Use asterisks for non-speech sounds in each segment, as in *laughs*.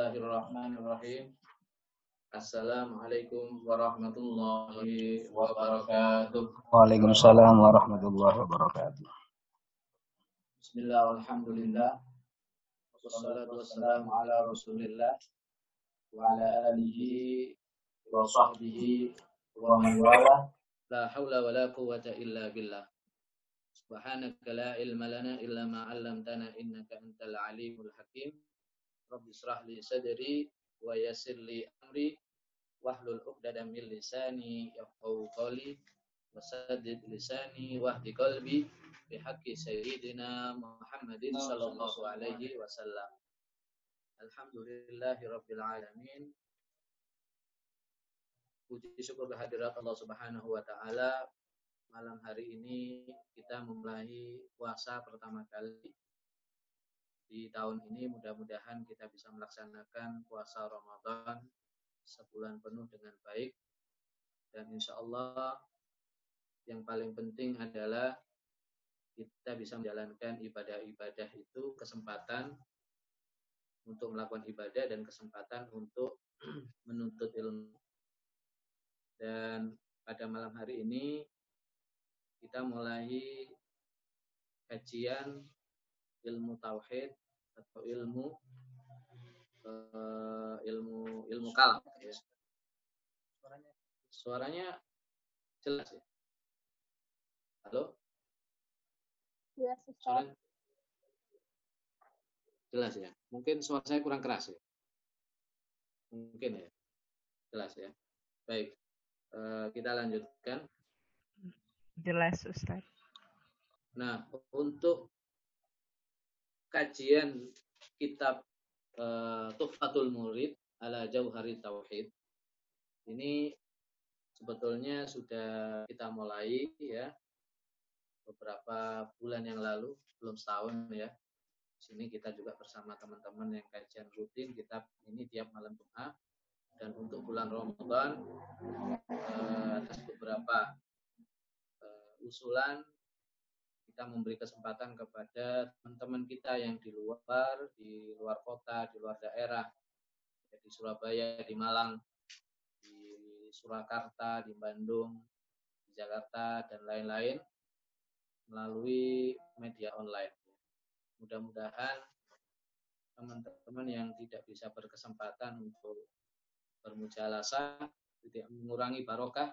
Bismillahirrahmanirrahim. Assalamualaikum warahmatullahi wabarakatuh. Waalaikumsalam warahmatullahi wabarakatuh. Bismillah, alhamdulillah. Wassalatu wassalamu ala rasulillah. Wa ala alihi wa sahbihi wa man wala. La hawla wa la quwwata illa billah. Subhanaka la ilma lana illa ma 'allamtana innaka antal alimul hakim. Rabbi israh li sadri wa yassir li amri wahlul 'uqdatam min lisani yafqahu qawli wasaddid lisani wahdi qalbi bihaqqi sayyidina Muhammadin sallallahu alaihi wasallam. Alhamdulillahi rabbil alamin. Puji syukur kehadirat Allah Subhanahu wa taala. Malam hari ini kita memulai puasa pertama kali di tahun ini mudah-mudahan kita bisa melaksanakan puasa Ramadan sebulan penuh dengan baik. Dan insya Allah yang paling penting adalah kita bisa menjalankan ibadah-ibadah itu kesempatan untuk melakukan ibadah dan kesempatan untuk *clears throat* menuntut ilmu. Dan pada malam hari ini kita mulai kajian ilmu tauhid atau ilmu uh, ilmu ilmu kalam ya. Suaranya suaranya jelas ya. Halo? Jelas, Suaranya jelas ya. Mungkin suara saya kurang keras ya. Mungkin ya. Jelas ya. Baik. Uh, kita lanjutkan. Jelas, Ustaz. Nah, untuk kajian kitab uh, Tuhfatul Murid ala Jauhari Tauhid. Ini sebetulnya sudah kita mulai ya beberapa bulan yang lalu, belum setahun ya. Di sini kita juga bersama teman-teman yang kajian rutin kitab ini tiap malam Jumat dan untuk bulan Ramadan uh, atas beberapa uh, usulan kita memberi kesempatan kepada teman-teman kita yang di luar, di luar kota, di luar daerah, ya, di Surabaya, di Malang, di Surakarta, di Bandung, di Jakarta, dan lain-lain melalui media online. Mudah-mudahan teman-teman yang tidak bisa berkesempatan untuk bermujalasah tidak mengurangi barokah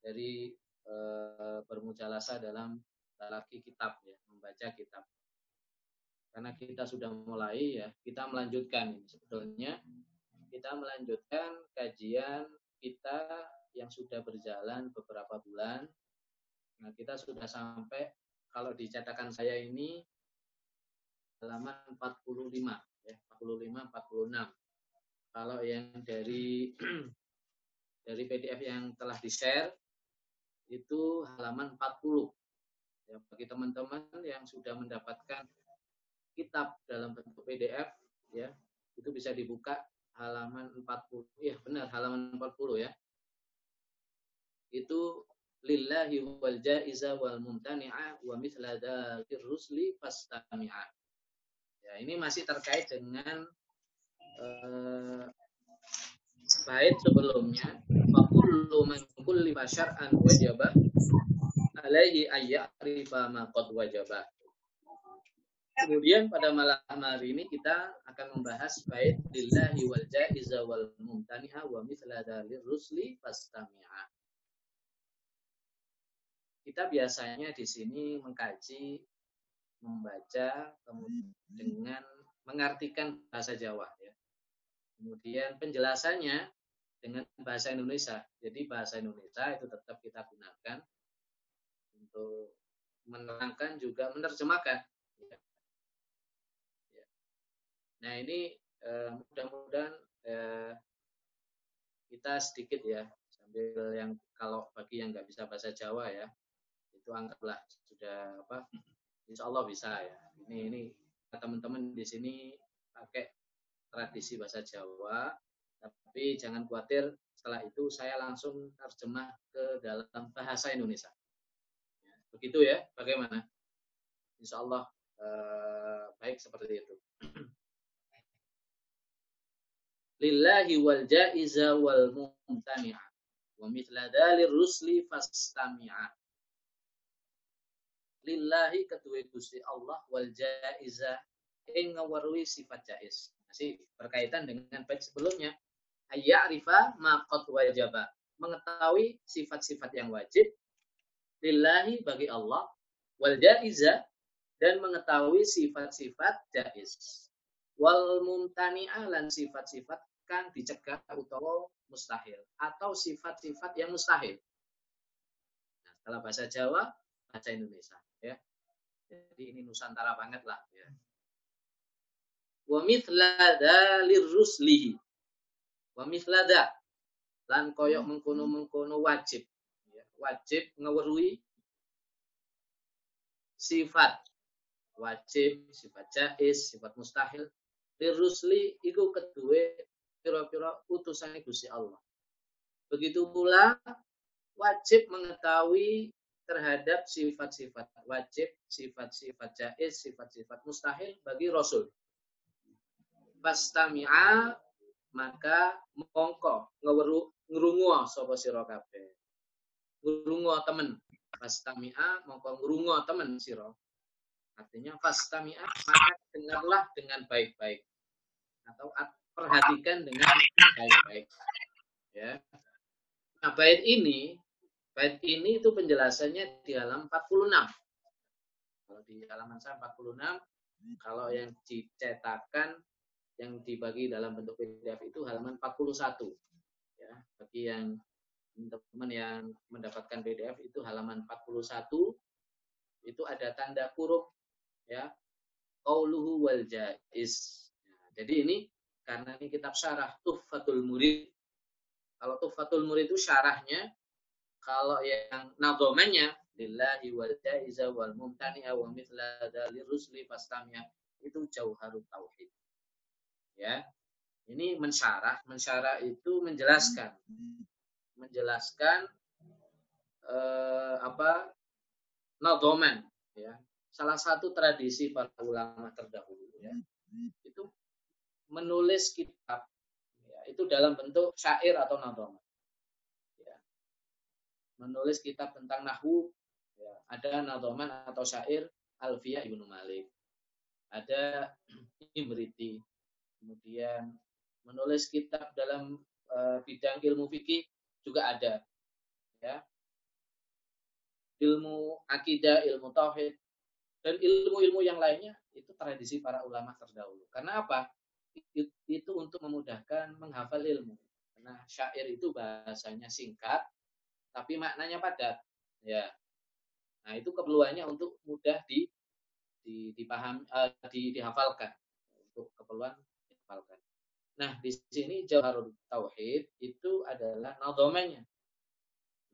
dari e, dalam lagi kitab ya, membaca kitab. Karena kita sudah mulai ya, kita melanjutkan ini sebetulnya kita melanjutkan kajian kita yang sudah berjalan beberapa bulan. Nah, kita sudah sampai kalau di cetakan saya ini halaman 45 ya, 45 46. Kalau yang dari *clears throat* dari PDF yang telah di-share itu halaman 40 Ya, bagi teman-teman yang sudah mendapatkan kitab dalam bentuk PDF ya, itu bisa dibuka halaman 40. Iya, benar halaman 40 ya. Itu lillahi wal jaiza wal mumtani'a wa mithla dzakir rusli fastami'a. Ya, ini masih terkait dengan uh, bait sebelumnya wa kullu man kulli syar'an wajaba alaihi ayya'rifa ma qad wajaba. Kemudian pada malam hari ini kita akan membahas bait lillahi wal jaiza wal mumtani'a wa mithla dalir rusli fastami'a. Kita biasanya di sini mengkaji, membaca, kemudian dengan mengartikan bahasa Jawa ya. Kemudian penjelasannya dengan bahasa Indonesia. Jadi bahasa Indonesia itu tetap kita gunakan untuk menerangkan juga menerjemahkan. Ya. Ya. Nah ini eh, mudah-mudahan eh, kita sedikit ya sambil yang kalau bagi yang nggak bisa bahasa Jawa ya itu anggaplah sudah apa Insya Allah bisa ya. Ini ini teman-teman di sini pakai tradisi bahasa Jawa, tapi jangan khawatir setelah itu saya langsung terjemah ke dalam bahasa Indonesia. Begitu ya, bagaimana? Insya Allah eh, baik seperti itu. *clears throat* lillahi wal jaiza wal mumtani'a wa mithla dalir rusli fastami'a lillahi kedua Gusti Allah wal jaiza ing ngawarui sifat jaiz masih berkaitan dengan bait sebelumnya ayya'rifa ma qad wajaba mengetahui sifat-sifat yang wajib lillahi bagi Allah wal jaiza dan mengetahui sifat-sifat jaiz wal mumtani'ah lan sifat-sifat kang dicegah utawa mustahil atau sifat-sifat yang mustahil. Nah, setelah bahasa Jawa, bahasa Indonesia ya. Jadi ini nusantara banget lah ya. Wa mithla ruslihi. Wa mithla lan koyok mengkono-mengkono wajib. Wajib ngewerui sifat wajib, sifat jais, sifat mustahil. Lirusli iku kedua pira-pira utusan Gusti Allah. Begitu pula wajib mengetahui terhadap sifat-sifat wajib, sifat-sifat jaiz, sifat-sifat mustahil bagi Rasul. Pastami'a maka mongko ngeweru ngrungu sapa sira. Ngrungu temen. Pastami'a mongko ngrungu temen sira. Artinya pastami'a maka dengarlah dengan baik-baik. Atau perhatikan dengan baik-baik. Ya. Nah, bait ini, bait ini itu penjelasannya di halaman 46. Kalau di halaman saya 46, kalau yang dicetakan yang dibagi dalam bentuk PDF itu halaman 41. Ya, bagi yang teman-teman yang mendapatkan PDF itu halaman 41 itu ada tanda kurung ya qauluhu wal jaiz. Jadi ini karena ini kitab syarah Tuhfatul Murid. Kalau Tuhfatul Murid itu syarahnya, kalau yang nagomannya lillahi wal jaiza wal mumtani'a wa mithla dalir rusli fastamya itu jauharut tauhid. Ya. Ini mensyarah, mensyarah itu menjelaskan. Menjelaskan eh, apa? nagoman ya. Salah satu tradisi para ulama terdahulu ya. Itu menulis kitab ya, itu dalam bentuk syair atau nadom. Ya. Menulis kitab tentang nahwu ya, ada nadoman atau syair Alfia Ibnu Malik. Ada *clears throat* Imriti. Kemudian menulis kitab dalam uh, bidang ilmu fikih juga ada. Ya. Ilmu akidah, ilmu tauhid dan ilmu-ilmu yang lainnya itu tradisi para ulama terdahulu. Karena apa? itu untuk memudahkan menghafal ilmu. Karena syair itu bahasanya singkat, tapi maknanya padat. Ya. Nah itu keperluannya untuk mudah di, di dipaham, uh, di, dihafalkan untuk keperluan dihafalkan. Nah di sini Jawharul Tauhid itu adalah nadomanya.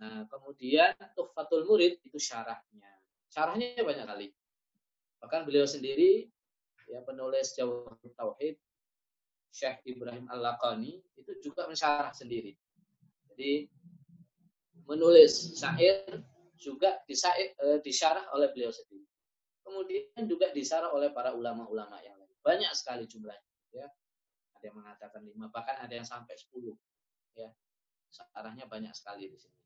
Nah kemudian Tuhfatul Murid itu syarahnya. Syarahnya banyak kali. Bahkan beliau sendiri ya penulis Jawharul Tauhid Syekh Ibrahim Al-Laqani itu juga mensyarah sendiri. Jadi menulis syair juga disair, e, disyarah oleh beliau sendiri. Kemudian juga disyarah oleh para ulama-ulama yang lain. Banyak sekali jumlahnya. Ya. Ada yang mengatakan lima, bahkan ada yang sampai sepuluh. Ya. Syarahnya banyak sekali di sini.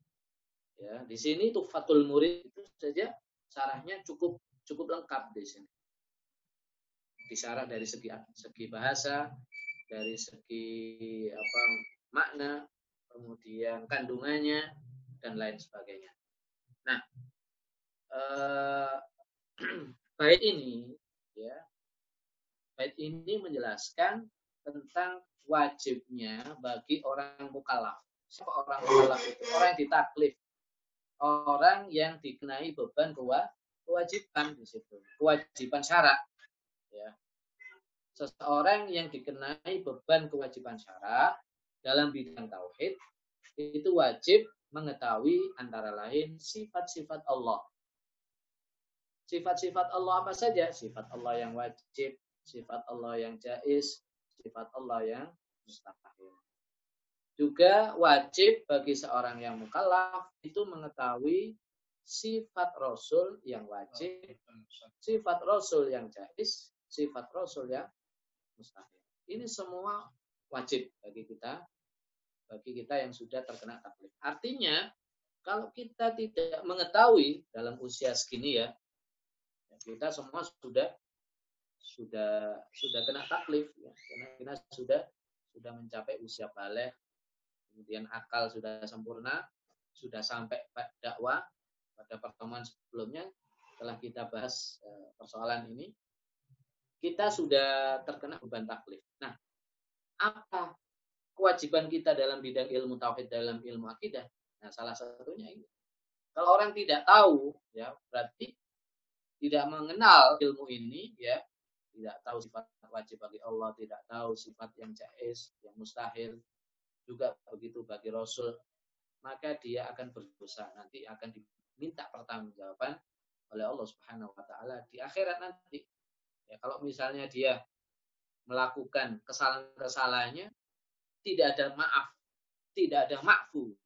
Ya, di sini Tufatul Murid itu saja syarahnya cukup cukup lengkap di sini. Disyarah dari segi segi bahasa, dari segi apa makna, kemudian kandungannya dan lain sebagainya. Nah, eh, *clears throat* bait ini ya, bait ini menjelaskan tentang wajibnya bagi orang mukallaf. Siapa orang mukallaf itu? Orang yang ditaklif. Orang yang dikenai beban kewajiban di situ. Kewajiban syarat. Ya seseorang yang dikenai beban kewajiban syarat dalam bidang tauhid itu wajib mengetahui antara lain sifat-sifat Allah. Sifat-sifat Allah apa saja? Sifat Allah yang wajib, sifat Allah yang jais, sifat Allah yang mustahil. Juga wajib bagi seorang yang mukallaf itu mengetahui sifat Rasul yang wajib, sifat Rasul yang jais, sifat Rasul yang mustahil. Ini semua wajib bagi kita bagi kita yang sudah terkena taklif. Artinya kalau kita tidak mengetahui dalam usia segini ya, ya kita semua sudah sudah sudah kena taklif ya. Karena kita sudah sudah mencapai usia balik, kemudian akal sudah sempurna, sudah sampai dakwah pada pertemuan sebelumnya setelah kita bahas eh, persoalan ini kita sudah terkena beban taklif. Nah, apa kewajiban kita dalam bidang ilmu tauhid dalam ilmu akidah? Nah, salah satunya ini. Kalau orang tidak tahu, ya berarti tidak mengenal ilmu ini, ya tidak tahu sifat wajib bagi Allah, tidak tahu sifat yang jais, yang mustahil, juga begitu bagi Rasul, maka dia akan berdosa. Nanti akan diminta pertanggungjawaban oleh Allah Subhanahu wa taala di akhirat nanti. Ya, kalau misalnya dia melakukan kesalahan-kesalahannya, tidak ada maaf, tidak ada makfu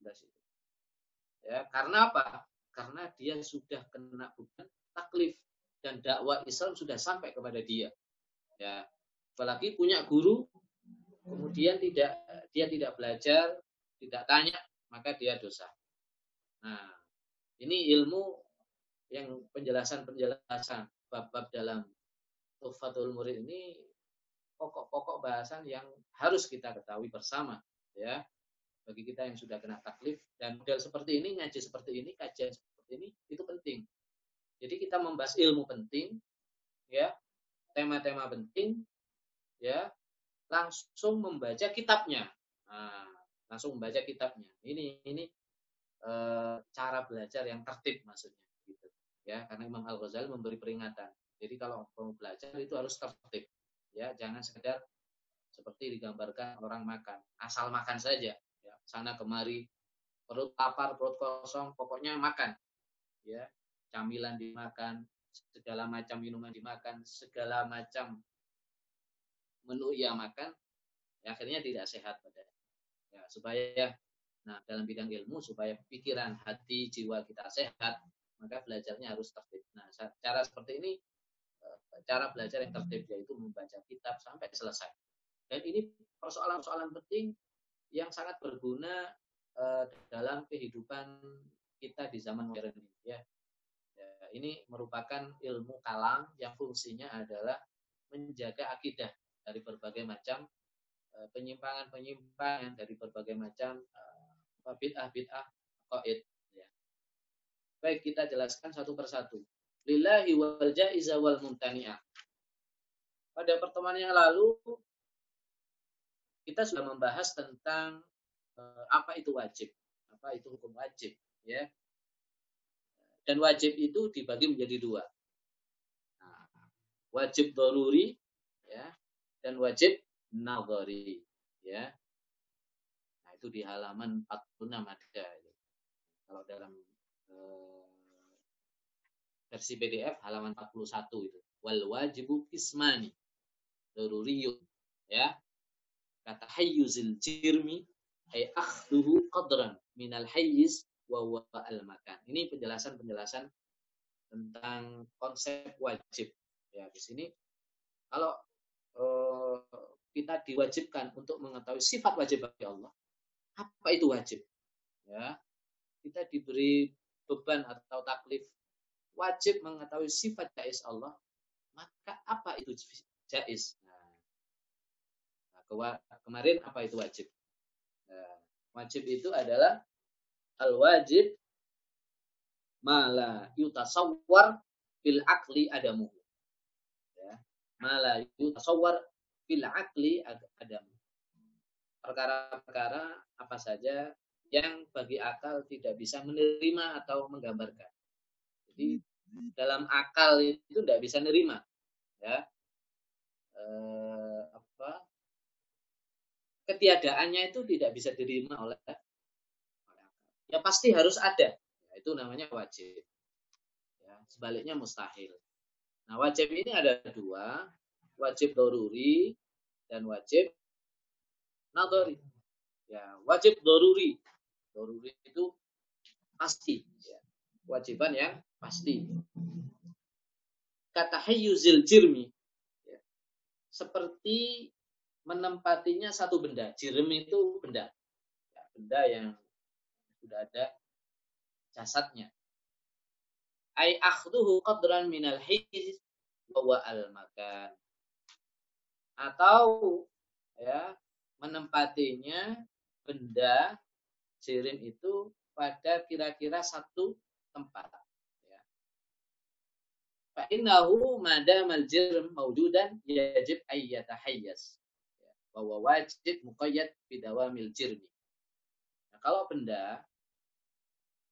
Ya, karena apa? Karena dia sudah kena beban taklif dan dakwah Islam sudah sampai kepada dia. Ya, apalagi punya guru, kemudian tidak dia tidak belajar, tidak tanya, maka dia dosa. Nah, ini ilmu yang penjelasan-penjelasan bab-bab dalam Tuhfatul Murid ini pokok-pokok bahasan yang harus kita ketahui bersama ya bagi kita yang sudah kena taklif dan model seperti ini ngaji seperti ini kajian seperti ini itu penting jadi kita membahas ilmu penting ya tema-tema penting ya langsung membaca kitabnya nah, langsung membaca kitabnya ini ini e, cara belajar yang tertib maksudnya gitu ya karena Imam Al Ghazali memberi peringatan jadi kalau mau belajar itu harus tertib. Ya, jangan sekedar seperti digambarkan orang makan, asal makan saja. Ya, sana kemari perut lapar, perut kosong, pokoknya makan. Ya, camilan dimakan, segala macam minuman dimakan, segala macam menu ia makan, ya akhirnya tidak sehat pada ya supaya nah dalam bidang ilmu supaya pikiran hati jiwa kita sehat maka belajarnya harus tertib nah cara seperti ini cara belajar yang tertib yaitu membaca kitab sampai selesai. Dan ini persoalan-persoalan penting yang sangat berguna uh, dalam kehidupan kita di zaman modern ini. Ya. Ya, ini merupakan ilmu kalam yang fungsinya adalah menjaga akidah dari berbagai macam uh, penyimpangan-penyimpangan dari berbagai macam uh, bid'ah-bid'ah qaid. Ya. Baik kita jelaskan satu persatu lillahi wal jaiza wal mumtani'ah. Pada pertemuan yang lalu kita sudah membahas tentang uh, apa itu wajib, apa itu hukum wajib, ya. Dan wajib itu dibagi menjadi dua. Nah, wajib doruri, ya, dan wajib nagari, ya. Nah, itu di halaman 46 ada. Kalau dalam uh, versi PDF halaman 41 itu. Wal wajibu ismani. Daruriyun. Ya. Kata hayyuzil jirmi ay akhduhu qadran minal hayyiz wa al makan. Ini penjelasan-penjelasan tentang konsep wajib. Ya, di sini kalau uh, kita diwajibkan untuk mengetahui sifat wajib bagi Allah, apa itu wajib? Ya, kita diberi beban atau taklif wajib mengetahui sifat jais Allah, maka apa itu jais? Nah, kemarin apa itu wajib? Nah, wajib itu adalah al-wajib mala yutasawwar fil akli adamu. Ya. Mala yutasawwar fil akli adamu. Perkara-perkara apa saja yang bagi akal tidak bisa menerima atau menggambarkan. Jadi dalam akal itu tidak bisa nerima, ya. Eh, apa? Ketiadaannya itu tidak bisa diterima oleh Ya pasti harus ada. Ya, itu namanya wajib. Ya, sebaliknya mustahil. Nah, wajib ini ada dua, wajib doruri dan wajib nadori. Ya, wajib doruri. Doruri itu pasti. Ya. Kewajiban yang pasti. Kata hayyuzil jirmi. Ya. Seperti menempatinya satu benda. Jirim itu benda. Ya, benda yang sudah ada jasadnya. Ai akhduhu qadran minal hiz wa al makan. Atau ya menempatinya benda jirim itu pada kira-kira satu tempat. Ya. Fa'innahu madamal jirm mawjudan yajib ayyatahayyas. Ya. Bahwa wajib muqayyad bidawamil jirmi. Nah, kalau benda,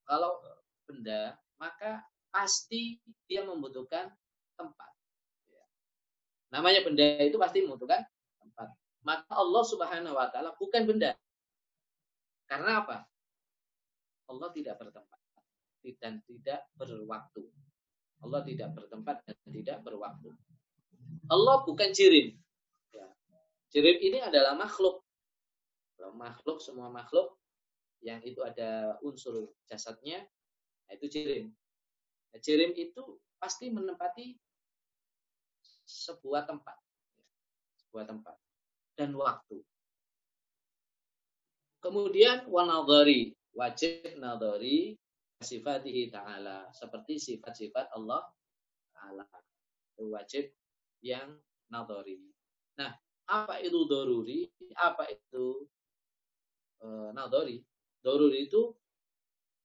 kalau benda, maka pasti dia membutuhkan tempat. Ya. Namanya benda itu pasti membutuhkan tempat. Maka Allah Subhanahu wa taala bukan benda. Karena apa? Allah tidak bertempat dan tidak berwaktu. Allah tidak bertempat dan tidak berwaktu. Allah bukan jirim. Ya. Jirim ini adalah makhluk. Makhluk, semua makhluk yang itu ada unsur jasadnya, nah itu jirim. Nah, jirim itu pasti menempati sebuah tempat. Sebuah tempat. Dan waktu. Kemudian wanadhari wajib nadhari sifatihi ta'ala seperti sifat-sifat Allah ta'ala wajib yang nadhari nah apa itu doruri apa itu e, nadhari doruri itu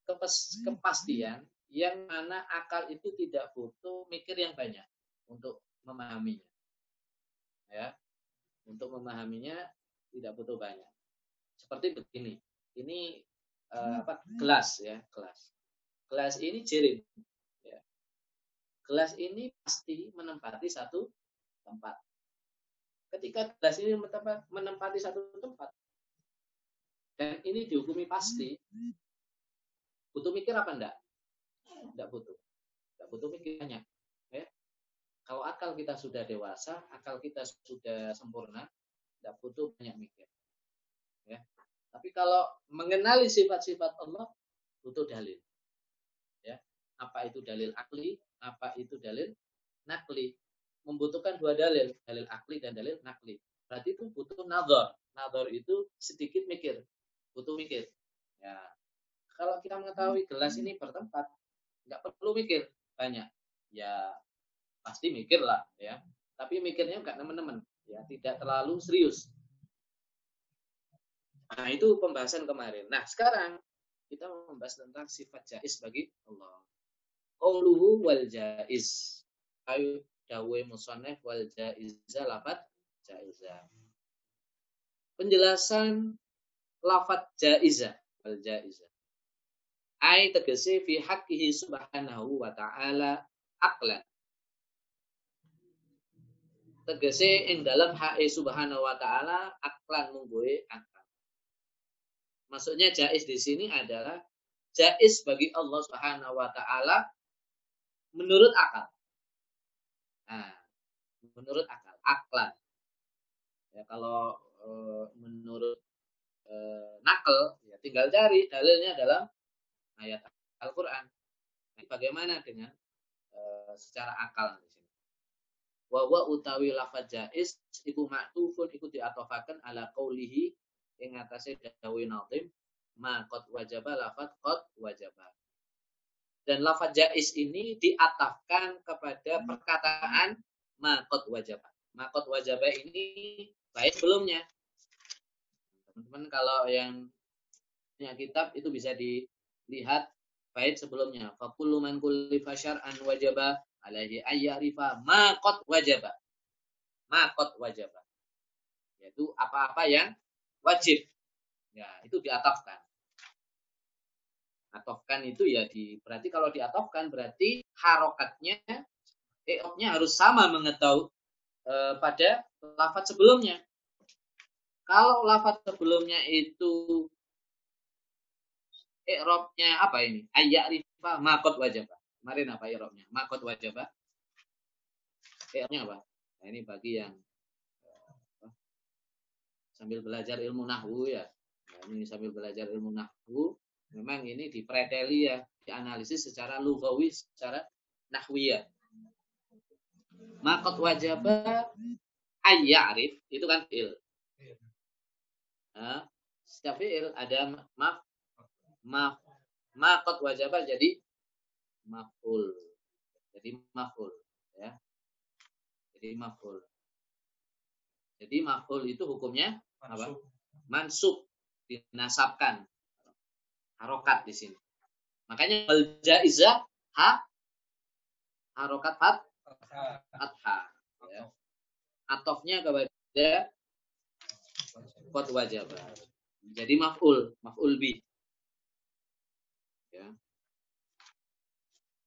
kepas, kepastian yang mana akal itu tidak butuh mikir yang banyak untuk memahaminya. Ya untuk memahaminya tidak butuh banyak. Seperti begini ini uh, apa gelas ya gelas. Gelas ini jirim ya. gelas ini pasti menempati satu tempat. Ketika gelas ini menempati satu tempat dan ini dihukumi pasti butuh mikir apa enggak enggak butuh enggak butuh mikir banyak ya kalau akal kita sudah dewasa akal kita sudah sempurna enggak butuh banyak mikir ya tapi kalau mengenali sifat-sifat Allah butuh dalil. Ya. Apa itu dalil akli, apa itu dalil nakli. Membutuhkan dua dalil, dalil akli dan dalil nakli. Berarti itu butuh nazar. Nazar itu sedikit mikir, butuh mikir. Ya. Kalau kita mengetahui gelas ini bertempat, nggak perlu mikir banyak. Ya pasti mikir lah ya. Tapi mikirnya nggak teman-teman, ya tidak terlalu serius Nah, itu pembahasan kemarin. Nah, sekarang kita membahas tentang sifat jais bagi Allah. Qauluhu wal jais. Ayu dawe musannaf wal jaiza lafat jaiza. Penjelasan lafat jaiza wal jaiza. Ai tegese fi haqqihi subhanahu wa ta'ala aqlan. Tegese ing dalam hak subhanahu wa ta'ala aklan mungguhe aklan. Maksudnya jais di sini adalah jais bagi Allah Subhanahu wa taala menurut akal. Nah, menurut akal, aklan. Ya kalau e, menurut e, nakal ya tinggal cari dalilnya dalam ayat Al-Qur'an. Nah, bagaimana dengan e, secara akal di sini? Wa utawi lafaz jais iku maktufun iku diatofakan ala qaulihi ing atase dawuh nazim ma qad wajaba lafat qad wajaba. Dan lafaz jais ini diatafkan kepada perkataan ma qad wajaba. Ma qad wajaba ini baik sebelumnya. Teman-teman kalau yang punya kitab itu bisa dilihat baik sebelumnya. Fakullu man kullifa syar'an wajaba alaihi ayyarifa ma qad wajaba. Ma qad wajaba. Yaitu apa-apa yang wajib. Ya, itu diatofkan. Atofkan itu ya di berarti kalau diatofkan berarti harokatnya eoknya harus sama mengetahui e, pada lafat sebelumnya. Kalau lafat sebelumnya itu i'rabnya apa ini? Ayat rifa makot wajibah. Kemarin apa i'rabnya? Makot wajibah. I'rabnya apa? Nah, ini bagi yang sambil belajar ilmu nahwu ya. Nah, ini sambil belajar ilmu nahwu, memang ini dipreteli ya, dianalisis secara lugawi, secara nahwiyah. Makot wajaba ayyarif itu kan il. Nah, setiap fi'il ada maf maf wajibah jadi maf'ul. Jadi maf'ul ya. Jadi maf'ul. Jadi maf'ul itu hukumnya apa? Mansub, dinasabkan. Harokat di sini. Makanya al jaizah ha harokat fat fathah ya. Atofnya kepada kot wajib. Jadi maf'ul, maf'ul bi. Ya.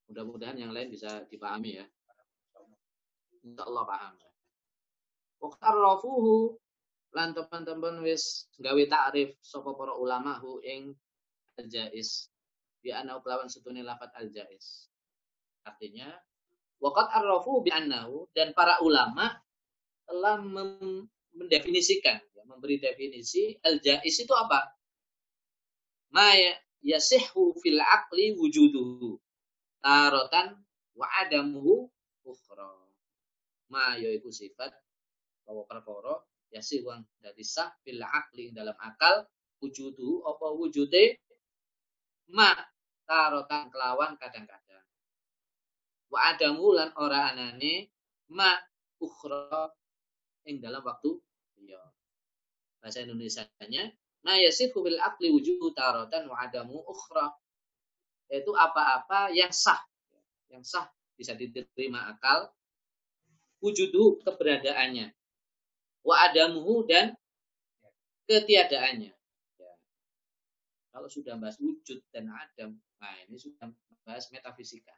Mudah-mudahan yang lain bisa dipahami ya. Insya Allah paham. Wakarrafuhu lan teman-teman wis gawe takrif sapa para ulama hu ing al-jaiz bi anna kelawan setune lafat al-jaiz. Artinya waqad arrafu bi annahu dan para ulama telah mendefinisikan memberi definisi al-jaiz itu apa? Ma yasihhu fil aqli wujuduhu tarotan wa adamuhu ukhra. Ma yaiku sifat bahwa perkara ya si wong dadi sah fil akli dalam akal wujudu apa wujude ma tarotan kelawan kadang-kadang wa adamu lan ora anane ma ukhra ing dalam waktu iya bahasa Indonesia-nya ma yasifu bil akli wujudu tarotan wa adamu ukhra yaitu apa-apa yang sah yang sah bisa diterima akal wujudu keberadaannya wa adamuhu dan ketiadaannya. Ya. Kalau sudah bahas wujud dan adam, nah ini sudah bahas metafisika.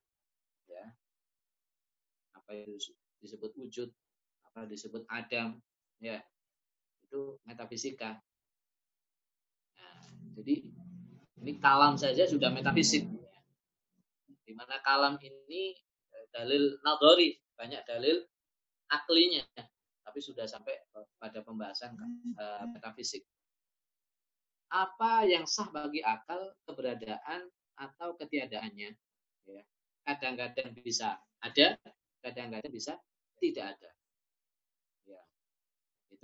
Ya. Apa itu disebut wujud, apa disebut adam, ya itu metafisika. Nah, jadi ini kalam saja sudah metafisik. Di mana kalam ini eh, dalil nadori, banyak dalil aklinya tapi sudah sampai pada pembahasan uh, metafisik. Apa yang sah bagi akal keberadaan atau ketiadaannya? Ya. Kadang-kadang bisa ada, kadang-kadang bisa tidak ada.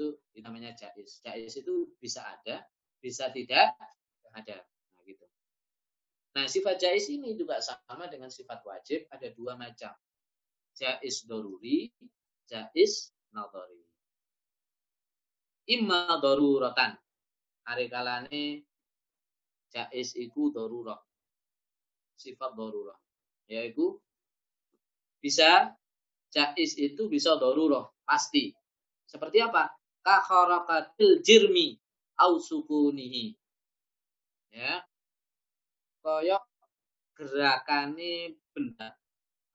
Itu namanya jais. Jais itu bisa ada, bisa tidak ada. Nah, gitu. Nah, sifat jais ini juga sama dengan sifat wajib, ada dua macam. Jais doruri, jais nadhari. Imma. Hari kalane jais iku darurah. Sifat darurah. Yaitu bisa jais itu bisa darurah, pasti. Seperti apa? Kakharakatil jirmi au sukunihi. Ya. Kaya gerakane benda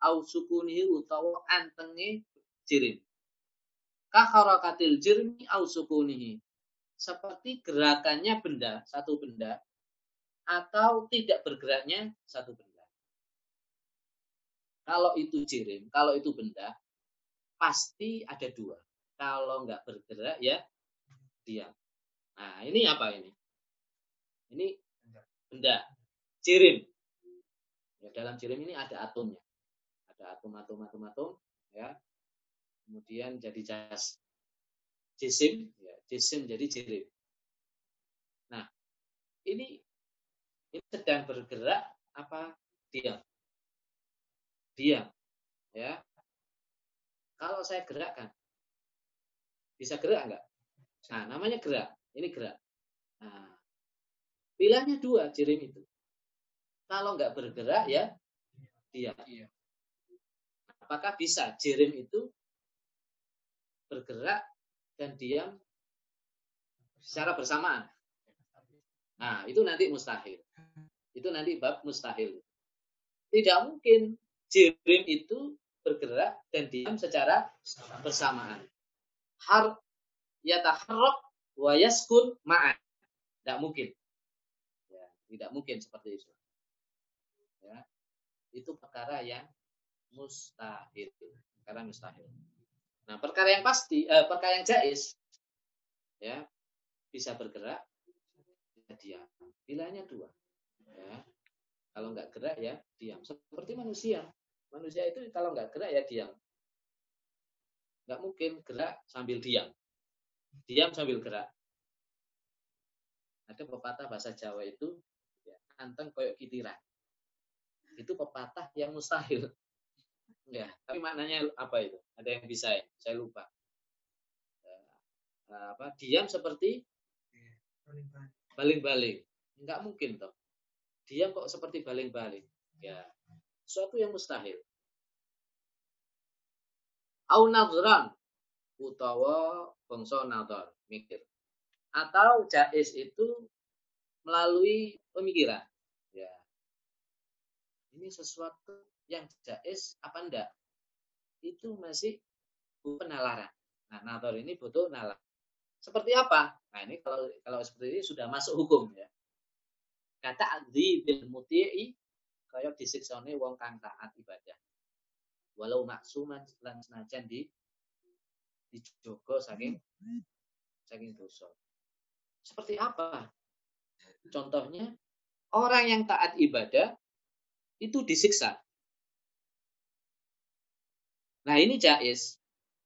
au sukunihi utawa antenge jirim kaharakatil jirmi au sukunihi. Seperti gerakannya benda, satu benda, atau tidak bergeraknya satu benda. Kalau itu jirim, kalau itu benda, pasti ada dua. Kalau nggak bergerak ya diam. Nah ini apa ini? Ini benda, jirim. Ya, dalam jirim ini ada atomnya. Ada atom-atom, atom-atom, ya kemudian jadi jas jisim ya jisim jadi jirim nah ini ini sedang bergerak apa diam diam ya kalau saya gerakkan bisa gerak enggak nah namanya gerak ini gerak nah pilihannya dua jirim itu kalau enggak bergerak ya diam iya. apakah bisa jirim itu bergerak dan diam secara bersamaan. Nah, itu nanti mustahil. Itu nanti bab mustahil. Tidak mungkin jirim itu bergerak dan diam secara bersamaan. Har yataharrak wa yaskun ma'an. Tidak mungkin. Ya, tidak mungkin seperti itu. Ya, itu perkara yang mustahil. Perkara mustahil. Nah, perkara yang pasti, eh, perkara yang jais, ya bisa bergerak, bisa diam. Pilihannya dua. Ya. Kalau nggak gerak ya diam. Seperti manusia. Manusia itu kalau nggak gerak ya diam. Nggak mungkin gerak sambil diam. Diam sambil gerak. Ada pepatah bahasa Jawa itu ya, anteng koyok kitiran. Itu pepatah yang mustahil. Ya, tapi maknanya apa itu? Ada yang bisa ya? Saya lupa. Uh, apa? Diam seperti baling-baling. Enggak mungkin toh. Diam kok seperti baling-baling. Ya, suatu yang mustahil. Au nadran utawa bangsa nadar, mikir. Atau jais itu melalui pemikiran. Ya. Ini sesuatu yang jais apa enggak? Itu masih penalaran. Nah, nadar ini butuh nalar. Seperti apa? Nah, ini kalau kalau seperti ini sudah masuk hukum ya. Kata di bil muti'i kaya disiksane wong kang taat ibadah. Walau maksuman lan senajan di dijogo saking saking dosa. Seperti apa? Contohnya orang yang taat ibadah itu disiksa. Nah, ini jais.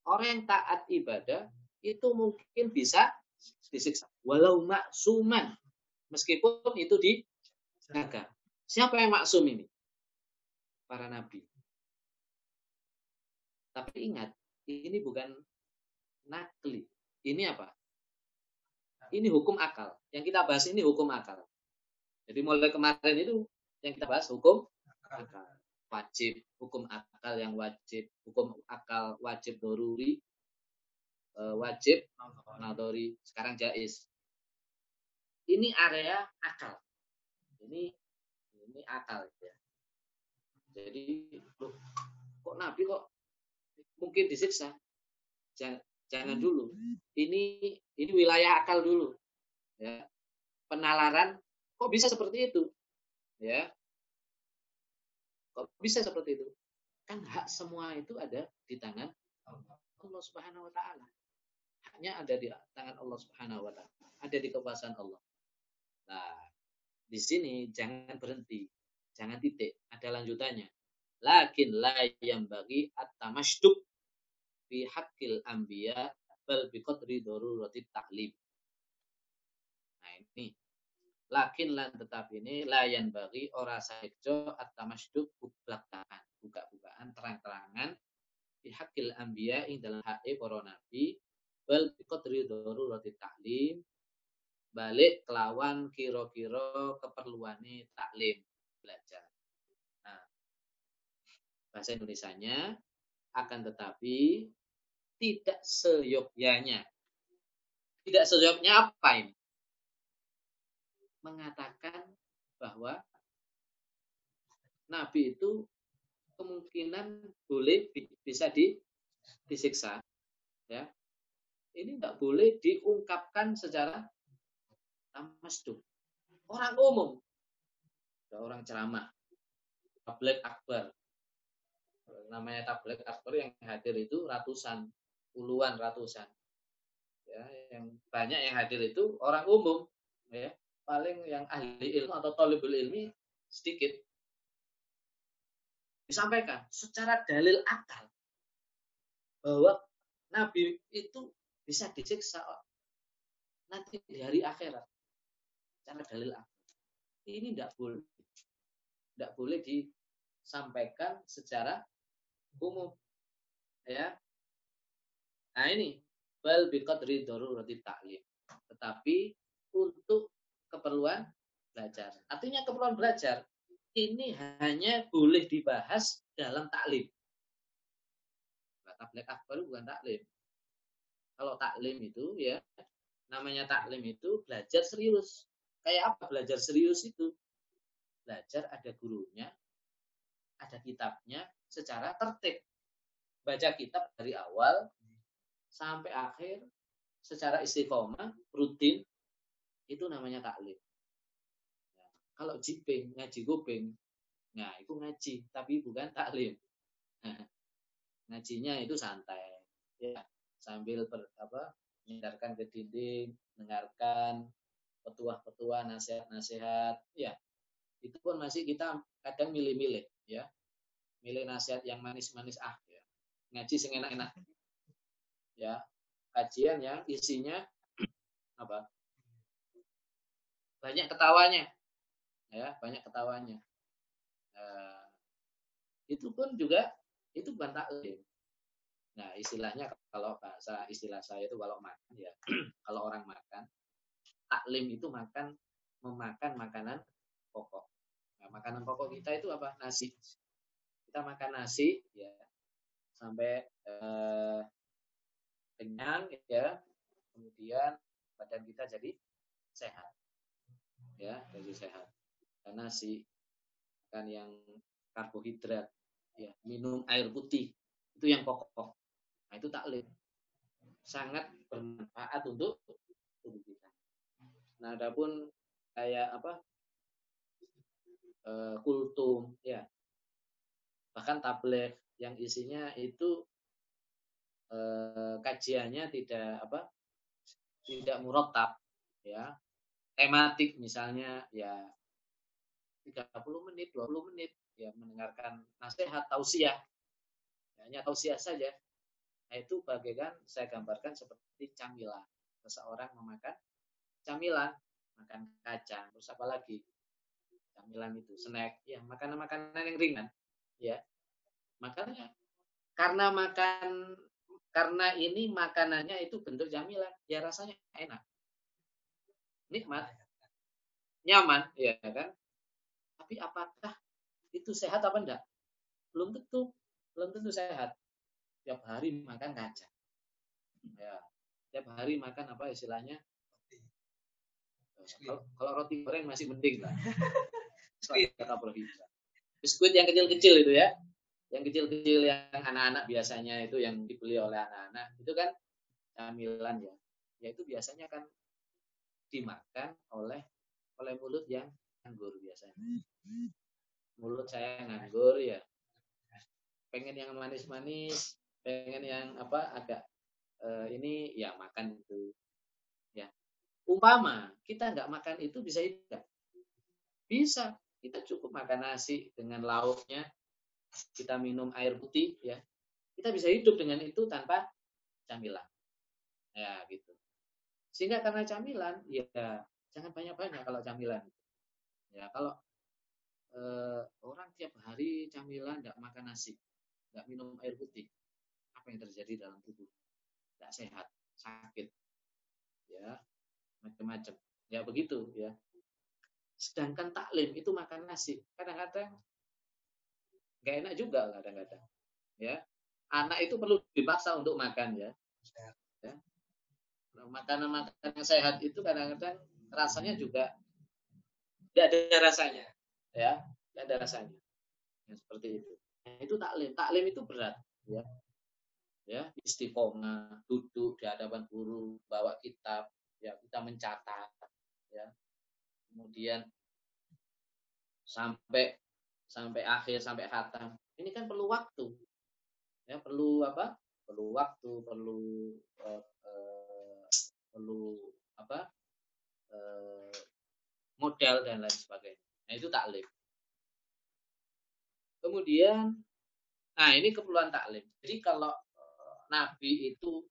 Orang yang taat ibadah itu mungkin bisa disiksa. Walau maksuman. Meskipun itu dijaga. Siapa yang maksum ini? Para nabi. Tapi ingat, ini bukan nakli. Ini apa? Ini hukum akal. Yang kita bahas ini hukum akal. Jadi mulai kemarin itu yang kita bahas hukum akal. Wajib, hukum akal yang wajib, hukum akal wajib doruri, Eh, wajib nadori sekarang jais ini area akal ini ini akal ya jadi kok nabi kok mungkin disiksa. Jangan, jangan dulu. Ini ini wilayah akal dulu. Ya. Penalaran kok bisa seperti itu? Ya. Kok bisa seperti itu? Kan hak semua itu ada di tangan Allah Subhanahu wa taala. Haknya ada di tangan Allah Subhanahu wa taala, ada di kekuasaan Allah. Nah, di sini jangan berhenti, jangan titik, ada lanjutannya. Lakin la yang bagi at-tamasyduk fi haqqil anbiya bal bi qadri darurati ta'lim. Nah, ini lakin lan tetap ini layan bagi ora saejo at-tamasyduk buka-bukaan, buka-bukaan terang-terangan fi haqqil anbiya ing dalam hak para nabi bal biqadri darurati taklim balik kelawan kira-kira keperluane taklim belajar. Nah, bahasa Indonesianya akan tetapi tidak seyogyanya. Tidak seyogyanya apa ini? Mengatakan bahwa Nabi itu kemungkinan boleh bisa di, disiksa ya ini tidak boleh diungkapkan secara tamasduk. Orang umum, orang ceramah, tablet akbar, namanya tablet akbar yang hadir itu ratusan, puluhan ratusan. Ya, yang banyak yang hadir itu orang umum, ya paling yang ahli ilmu atau tolibul ilmi sedikit disampaikan secara dalil akal bahwa Nabi itu bisa disiksa nanti di hari akhirat. Cara dalil apa? Ini tidak boleh. Tidak boleh disampaikan secara umum. Ya. Nah ini bal biqadri darurati ta'lim. Tetapi untuk keperluan belajar. Artinya keperluan belajar ini hanya boleh dibahas dalam taklim. Tablet akbar bukan taklim. Kalau taklim itu ya namanya taklim itu belajar serius. Kayak apa belajar serius itu? Belajar ada gurunya, ada kitabnya secara tertib. Baca kitab dari awal sampai akhir secara istiqomah, rutin, itu namanya taklim. Ya, kalau jiping, ngaji gopeng, nah itu ngaji, tapi bukan taklim. ngajinya itu santai. Ya, sambil ber, apa mendengarkan ke dinding, mendengarkan petuah-petuah, nasihat-nasihat, ya itu pun masih kita kadang milih-milih, ya milih nasihat yang manis-manis ah, ya. ngaji sing enak-enak, ya. Kajian yang isinya apa? Banyak ketawanya ya banyak ketawanya. Uh, itu pun juga itu bukan taklim. Nah istilahnya kalau bahasa istilah saya itu kalau makan ya *clears throat* kalau orang makan taklim itu makan memakan makanan pokok. Nah, makanan pokok kita itu apa? Nasi. Kita makan nasi ya sampai uh, kenyang ya. Kemudian badan kita jadi sehat. Ya jadi sehat. Karena si kan yang karbohidrat ya minum air putih itu yang pokok. Nah itu taklim. Sangat bermanfaat untuk tubuh kita. Nah adapun kayak apa e, kultum ya. Bahkan tablet yang isinya itu eh, kajiannya tidak apa tidak murotab ya. Tematik misalnya ya 30 menit 20 menit ya mendengarkan nasihat tausiah. Ya, hanya tausiah saja. Nah itu bagaikan saya gambarkan seperti camilan. Seseorang memakan camilan makan kacang terus apa lagi? Camilan itu snack ya makanan-makanan yang ringan ya. Makanya karena makan karena ini makanannya itu bentuk jamilan, ya rasanya enak. Nikmat. Nyaman, ya kan? Tapi apakah itu sehat apa enggak? Belum tentu. Belum tentu sehat. Tiap hari makan kacang. Ya. Tiap hari makan apa istilahnya? Kalau, kalau roti goreng masih mending lah. *laughs* Biskuit yang kecil-kecil itu ya yang kecil-kecil yang anak-anak biasanya itu yang dibeli oleh anak-anak itu kan camilan ya. Ya itu biasanya kan dimakan oleh oleh mulut yang nganggur biasanya. Mulut saya nganggur ya. Pengen yang manis-manis pengen yang apa agak uh, ini ya makan itu ya. Umpama kita nggak makan itu bisa tidak bisa. Kita cukup makan nasi dengan lauknya kita minum air putih ya. Kita bisa hidup dengan itu tanpa camilan. Ya gitu. Sehingga karena camilan ya jangan banyak-banyak kalau camilan. Ya kalau eh, orang tiap hari camilan tidak makan nasi nggak minum air putih apa yang terjadi dalam tubuh? Tidak sehat sakit ya macam-macam. Ya begitu ya. Sedangkan taklim itu makan nasi. Kadang-kadang nggak enak juga kadang-kadang ya. Anak itu perlu dipaksa untuk makan ya, ya. makanan-makanan yang sehat itu kadang-kadang rasanya juga tidak ada rasanya ya. Tidak ada rasanya. Ya, seperti itu. Nah, itu taklim. Taklim itu berat ya. Ya istiqomah duduk di hadapan guru bawa kitab ya kita mencatat ya. Kemudian sampai sampai akhir sampai khatam ini kan perlu waktu. Ya perlu apa? Perlu waktu perlu uh, uh, perlu apa? Uh, modal dan lain sebagainya. Nah itu taklim. Kemudian nah ini keperluan taklim. Jadi kalau uh, nabi itu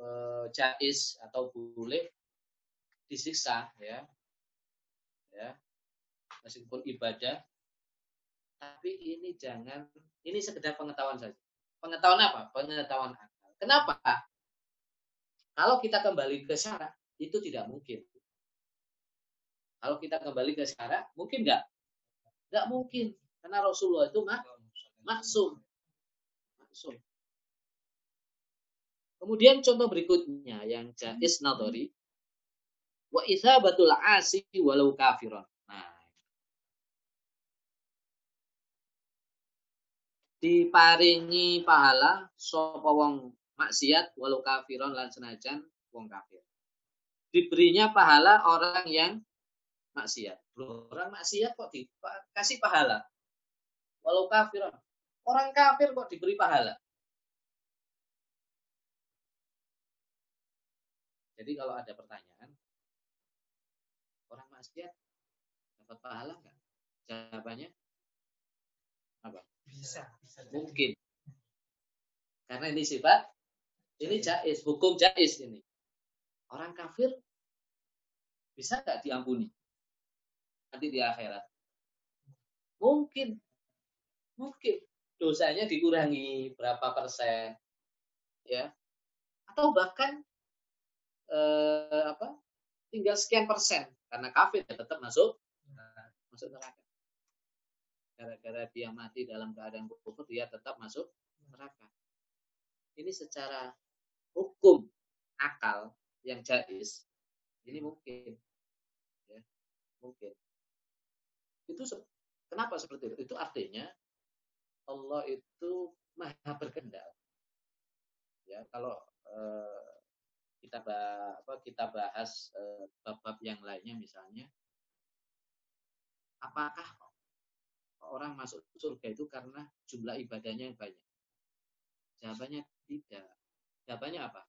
uh, jais atau boleh disiksa ya. Ya. Meskipun ibadah tapi ini jangan ini sekedar pengetahuan saja. Pengetahuan apa? Pengetahuan akal. Kenapa? Kalau kita kembali ke syarat itu tidak mungkin. Kalau kita kembali ke syarat, mungkin nggak? Nggak mungkin. Karena Rasulullah itu mak maksum. Maksum. Kemudian contoh berikutnya yang jais nadori. Wa batul asi walau kafiron. Diparingi pahala sapa wong maksiat walau kafiron lan senajan wong kafir. Diberinya pahala orang yang maksiat. Orang maksiat kok dikasih pahala? Walau kafiron. Orang kafir kok diberi pahala? Jadi kalau ada pertanyaan, orang maksiat dapat pahala enggak? Jawabannya apa? Bisa. Mungkin. Karena ini sifat, ini jais, hukum jais ini. Orang kafir Bisa nggak diampuni? Nanti di akhirat. Mungkin. Mungkin. Dosanya dikurangi berapa persen. Ya. Atau bahkan eh, apa tinggal sekian persen. Karena kafir ya tetap masuk masuk neraka. Gara-gara dia mati dalam keadaan kufur, dia tetap masuk neraka. Ini secara hukum akal yang jais ini mungkin. Ya mungkin. Itu kenapa seperti itu? Itu artinya Allah itu maha berkehendak. Ya kalau eh, kita bah, apa kita bahas eh, bab-bab yang lainnya misalnya apakah orang masuk surga itu karena jumlah ibadahnya yang banyak jawabannya tidak jawabannya apa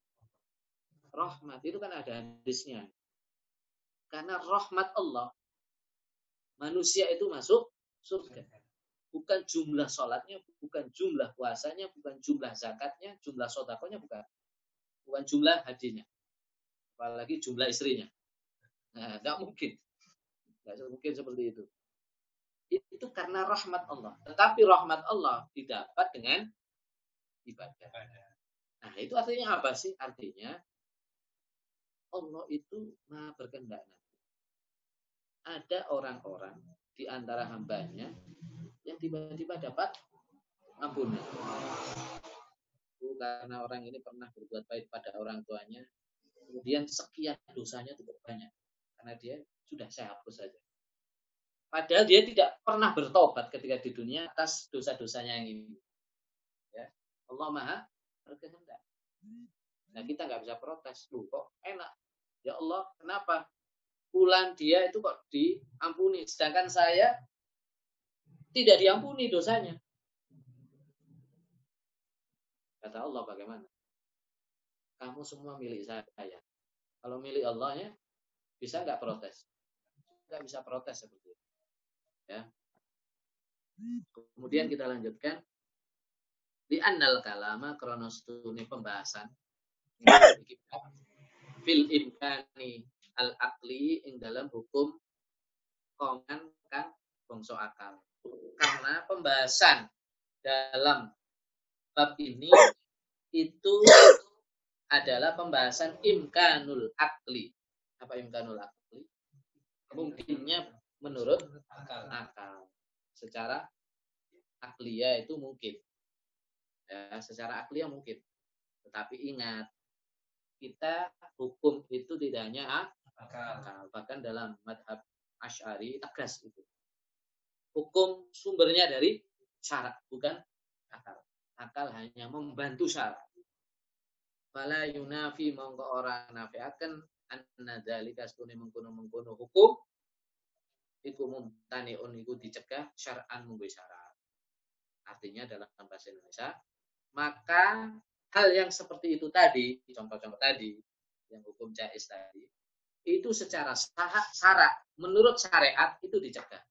rahmat itu kan ada hadisnya. Karena rahmat Allah, manusia itu masuk surga. Bukan jumlah sholatnya, bukan jumlah puasanya, bukan jumlah zakatnya, jumlah sodakonya, bukan. Bukan jumlah hajinya. Apalagi jumlah istrinya. Nah, tidak mungkin. Tidak mungkin seperti itu. Itu karena rahmat Allah. Tetapi rahmat Allah didapat dengan ibadah. Nah, itu artinya apa sih? Artinya Allah itu maha berkehendak. Ada orang-orang di antara hambanya yang tiba-tiba dapat ampun. Karena orang ini pernah berbuat baik pada orang tuanya, kemudian sekian dosanya cukup banyak. Karena dia sudah saya hapus saja. Padahal dia tidak pernah bertobat ketika di dunia atas dosa-dosanya yang ini. Ya. Allah Maha berkehendak. Nah kita nggak bisa protes. Loh kok enak. Ya Allah kenapa? Bulan dia itu kok diampuni. Sedangkan saya tidak diampuni dosanya. Kata Allah bagaimana? Kamu semua milik saya. Kalau milik Allah ya bisa nggak protes? Nggak bisa protes seperti itu. Ya. Kemudian kita lanjutkan di annal kalama kronos pembahasan fil imkani al akli ing dalam hukum kongan kan bongso akal. Karena pembahasan dalam bab ini itu adalah pembahasan imkanul akli. Apa imkanul akli? Mungkinnya menurut akal. akal. Secara akliya itu mungkin. Ya, secara akliya mungkin. Tetapi ingat, kita hukum itu tidak hanya akal. Bahkan dalam madhab Ash'ari tegas itu. Hukum sumbernya dari syarat, bukan akal. Akal hanya membantu syarat. Fala yunafi mongko orang nafiakan anna dzalika stune mengkono-mengkono hukum iku mumtaniun iku dicegah syar'an munggu syarat. Artinya dalam bahasa Indonesia, maka hal yang seperti itu tadi, contoh-contoh tadi, yang hukum jais tadi, itu secara syarat, menurut syariat itu dicegah.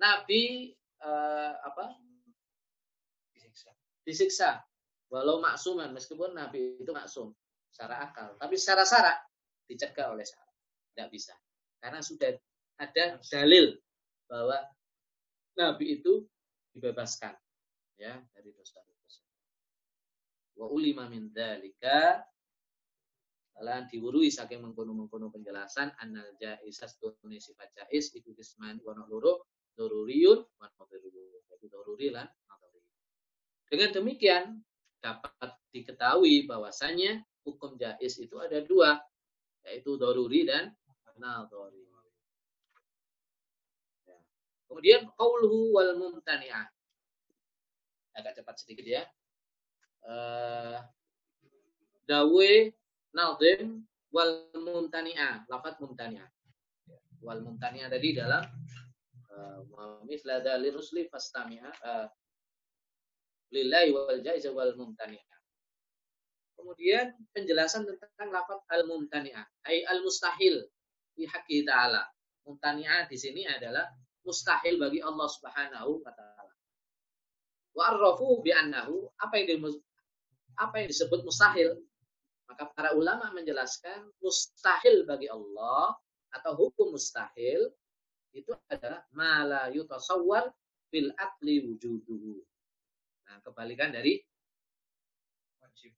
Nabi eh, apa? Disiksa. Disiksa. Walau maksuman, meskipun Nabi itu maksum secara akal, tapi secara syarat dicegah oleh syarat. Tidak bisa. Karena sudah ada dalil bahwa Nabi itu dibebaskan ya dari dosa-dosa. Wa ulima min dzalika lan diwurui saking mengkono-mengkono penjelasan annal jaiz astune sifat jaiz iku kisman wa loro daruriyun wa nadhariyun. Jadi daruri lan Dengan demikian dapat diketahui bahwasanya hukum jaiz itu ada dua yaitu daruri dan nadhari. Ya. Kemudian qauluhu wal mumtani'ah agak cepat sedikit ya. Uh, dawe nazim wal mumtani'ah, lafat mumtani'ah. Wal mumtani'ah tadi dalam uh, misla dalil rusli fastami'a uh, lillahi wal jaiz wal mumtani'ah. Kemudian penjelasan tentang lafat al mumtani'ah, ai al haqqi ta'ala. Mumtani'ah di sini adalah mustahil bagi Allah Subhanahu wa taala. Wa arrafu bi annahu apa yang apa yang disebut mustahil Maka para ulama menjelaskan mustahil bagi Allah atau hukum mustahil itu adalah mala yutasawwar fil akli wujuduhu. Nah, kebalikan dari wajib.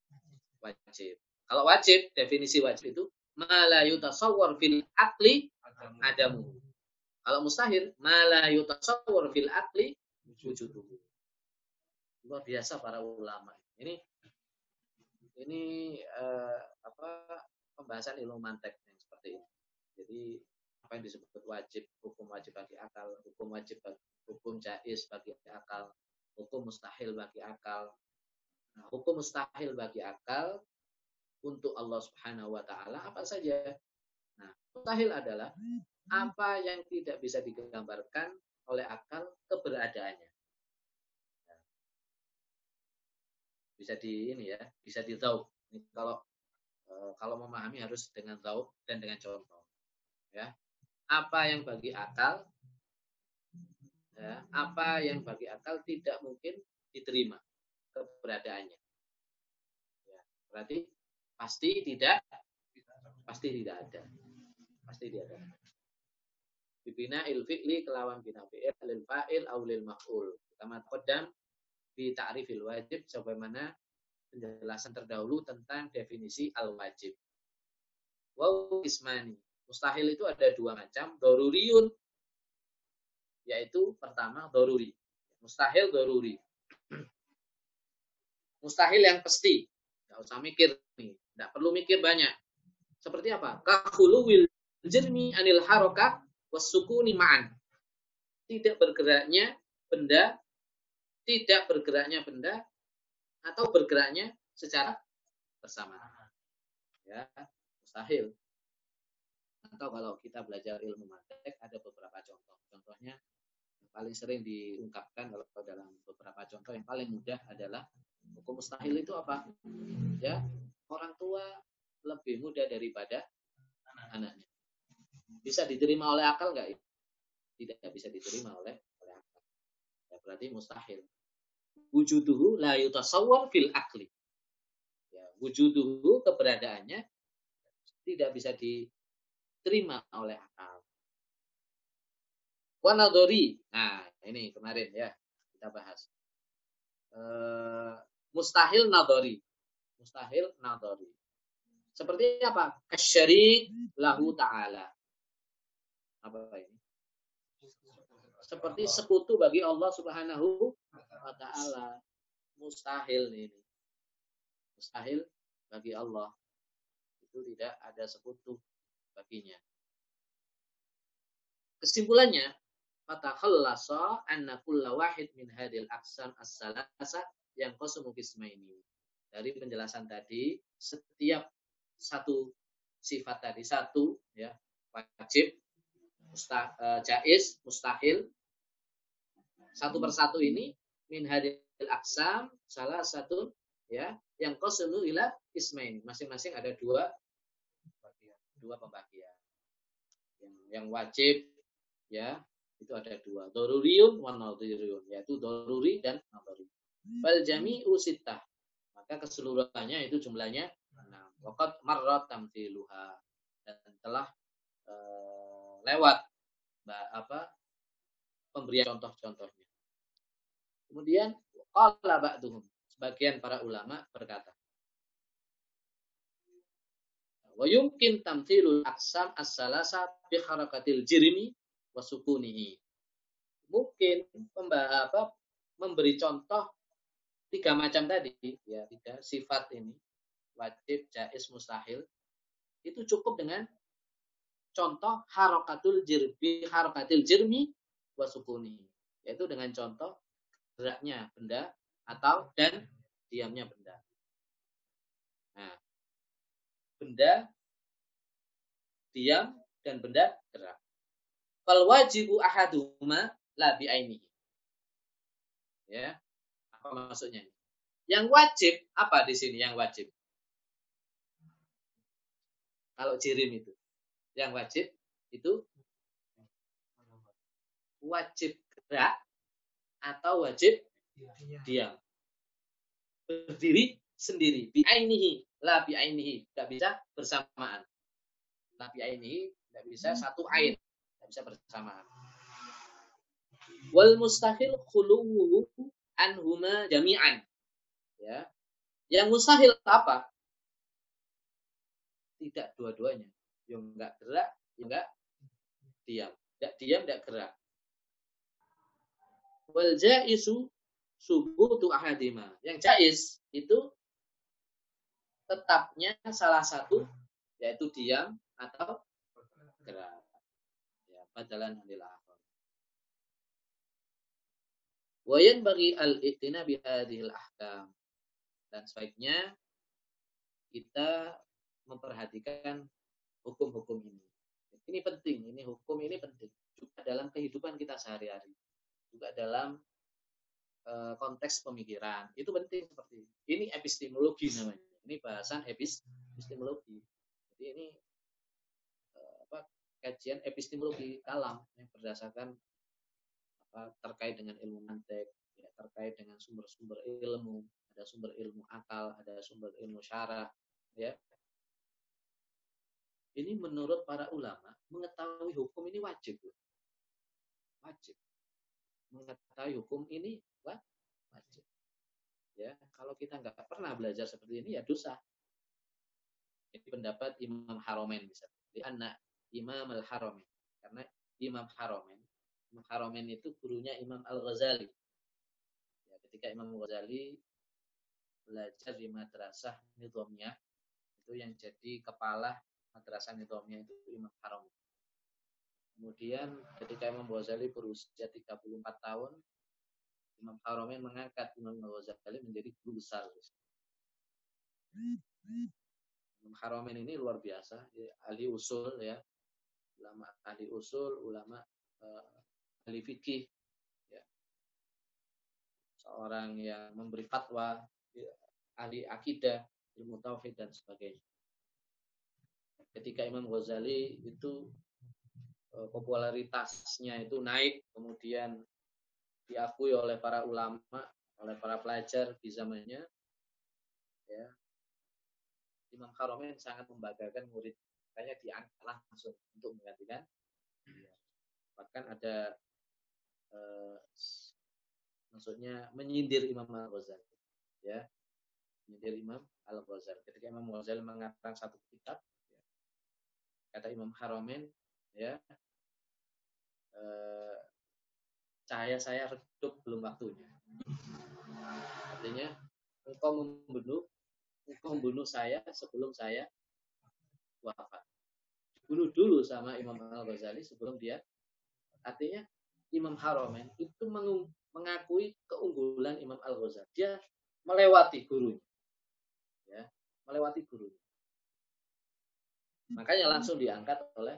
Wajib. Kalau wajib, definisi wajib itu mala yutasawwar fil akli adamu. Kalau mustahil, mala yutasawwar fil akli wujuduhu. Luar biasa para ulama. Ini ini uh, apa pembahasan ilmu mantek seperti ini. Jadi apa yang disebut wajib, hukum wajib bagi akal, hukum wajib bagi, hukum jais bagi akal, hukum mustahil bagi akal. Nah, hukum mustahil bagi akal untuk Allah Subhanahu wa taala apa saja? Nah, mustahil adalah apa yang tidak bisa digambarkan oleh akal keberadaannya. bisa di ini ya bisa di tahu kalau eh, kalau memahami harus dengan tahu dan dengan contoh ya apa yang bagi akal ya apa yang bagi akal tidak mungkin diterima keberadaannya ya, berarti pasti tidak pasti tidak ada pasti tidak ada bibina il fi'li kelawan bina fi'il lil fa'il au lil maf'ul kama qaddam di ta'rifil wajib sebagaimana penjelasan terdahulu tentang definisi al-wajib. Wow ismani. Mustahil itu ada dua macam. Doruriun. Yaitu pertama doruri. Mustahil doruri. *clears throat* Mustahil yang pasti. Tidak usah mikir nih. Tidak perlu mikir banyak. Seperti apa? Kahulu wil jermi anil haroka wasukuni ma'an. Tidak bergeraknya benda tidak bergeraknya benda atau bergeraknya secara bersamaan. Ya, mustahil. Atau kalau kita belajar ilmu matematik ada beberapa contoh. Contohnya yang paling sering diungkapkan kalau dalam beberapa contoh yang paling mudah adalah hukum mustahil itu apa? Ya, orang tua lebih muda daripada anaknya. Bisa diterima oleh akal nggak? Tidak bisa diterima oleh berarti mustahil. Wujuduhu la yutasawwar fil akli. Ya, wujuduhu keberadaannya tidak bisa diterima oleh akal. Wanadori. Nah, ini kemarin ya kita bahas. E, mustahil nadori. Mustahil nadori. Seperti apa? Kasyarik lahu ta'ala. Apa ini? seperti sekutu bagi Allah Subhanahu wa taala. Mustahil ini. Mustahil bagi Allah. Itu tidak ada sekutu baginya. Kesimpulannya, fatakhallasa anna kulla wahid min hadil aqsam as-salasa yang qasmu ini. Dari penjelasan tadi, setiap satu sifat tadi satu ya wajib musta, uh, jais mustahil. Satu persatu ini min hadil aksam salah satu ya yang kosulu ila ismain masing-masing ada dua dua pembagian. Yang, yang wajib ya itu ada dua. Doruriun wan yaitu doruri dan nadori bal jami'u sittah maka keseluruhannya itu jumlahnya enam waqad marrat tamthiluha dan telah uh, lewat apa pemberian contoh-contohnya Kemudian qala ba'duhum. Sebagian para ulama berkata. Wa yumkin tamthilul aqsam as-salasa bi harakatil jirmi wa sukunihi. Mungkin apa, memberi contoh tiga macam tadi ya tiga sifat ini wajib jais mustahil itu cukup dengan contoh harakatul jirbi harakatil jirmi wa sukunihi yaitu dengan contoh geraknya benda atau dan diamnya benda. Nah, benda diam dan benda gerak. Fal wajibu ahaduma la bi'ainihi. Ya. Apa maksudnya? Yang wajib apa di sini yang wajib? Kalau jirim itu. Yang wajib itu wajib gerak atau wajib diam. Berdiri sendiri. Bi'ainihi. La bi'ainihi. Tidak bisa bersamaan. La bi'ainihi. Tidak bisa satu ain. Tidak bisa bersamaan. Wal mustahil khuluwuhu anhuma jami'an. Ya. Yang mustahil apa? Tidak dua-duanya. Yang enggak gerak, yang enggak diam. Tidak diam, tidak gerak. Wal jaisu subutu ahadima. Yang jais itu tetapnya salah satu yaitu diam atau gerak. Ya, badalan anil Wayan bagi al-i'tina bihadihil ahkam. Dan sebaiknya kita memperhatikan hukum-hukum ini. Ini penting, ini hukum ini penting juga dalam kehidupan kita sehari-hari. Juga dalam uh, konteks pemikiran. Itu penting seperti ini. Ini epistemologi namanya. Ini bahasan epistemologi. Jadi ini uh, apa kajian epistemologi kalam yang berdasarkan terkait dengan ilmu mantek, ya, terkait dengan sumber-sumber ilmu, ada sumber ilmu akal, ada sumber ilmu syara, ya. Ini menurut para ulama mengetahui hukum ini wajib. Wajib. Mengetahui hukum ini wajib. Ya, kalau kita nggak pernah belajar seperti ini ya dosa. Ini pendapat Imam Haromen bisa. Di anak Imam Al Haromen. Karena Imam Haromen, Haromen itu gurunya Imam Al Ghazali. Ya, ketika Imam Al Ghazali belajar di madrasah Nizamiyah itu yang jadi kepala madrasah Nizamiyah itu Imam Haromen. Kemudian ketika Imam Ghazali berusia 34 tahun, Imam Haromen mengangkat Imam Ghazali menjadi guru besar. Imam Haromen ini luar biasa, ya, ahli usul ya, ulama ahli usul, ulama uh, ahli fikih, ya. seorang yang memberi fatwa, ya, ahli akidah, ilmu tauhid dan sebagainya. Ketika Imam Ghazali itu Eh, popularitasnya itu naik, kemudian diakui oleh para ulama, oleh para pelajar di zamannya. Ya. Imam Haromen sangat membanggakan murid, makanya diangkat langsung untuk menggantikan. Ya. Bahkan ada eh, maksudnya menyindir Imam Al-Ghazali. Ya. Menyindir Imam Al-Ghazali. Ketika Imam Al-Ghazali mengatakan satu kitab, ya, kata Imam Haromen, ya eh, cahaya saya redup belum waktunya artinya engkau membunuh engkau membunuh saya sebelum saya wafat bunuh dulu sama Imam Al Ghazali sebelum dia artinya Imam Haromen itu mengakui keunggulan Imam Al Ghazali dia melewati gurunya ya melewati gurunya makanya langsung diangkat oleh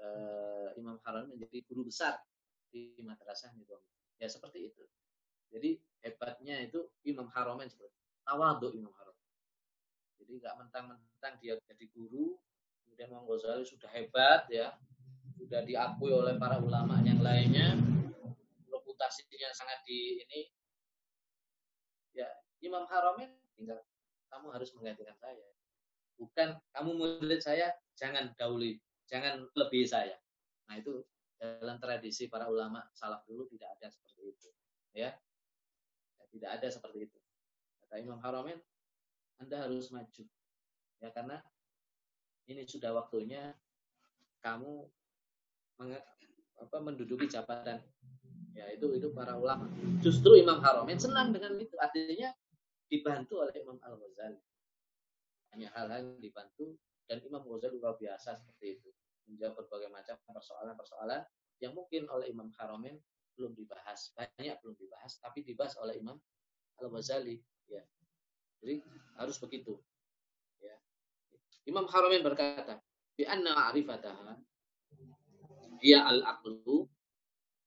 uh, Imam Haram menjadi guru besar di madrasah itu. Ya seperti itu. Jadi hebatnya itu Imam Haromen seperti tawadu Imam Haram. Jadi nggak mentang-mentang dia jadi guru, kemudian Imam Ghazali sudah hebat ya, sudah diakui oleh para ulama yang lainnya, reputasinya sangat di ini. Ya Imam Haromen tinggal kamu harus menggantikan saya. Bukan kamu murid saya, jangan dahului jangan lebih saya. Nah itu dalam tradisi para ulama salaf dulu tidak ada seperti itu, ya. Tidak ada seperti itu. Kata Imam Haramin, Anda harus maju, ya karena ini sudah waktunya kamu apa, menduduki jabatan. Ya itu itu para ulama. Justru Imam Haramin senang dengan itu, artinya dibantu oleh Imam Al Ghazali. Hanya hal-hal yang dibantu dan Imam Ghazali luar biasa seperti itu. Menjawab berbagai macam persoalan-persoalan yang mungkin oleh Imam Haromen belum dibahas. Banyak belum dibahas tapi dibahas oleh Imam Al Ghazali ya. Jadi harus begitu. Ya. Imam Haromen berkata bi anna ma'rifataha dia al aqlu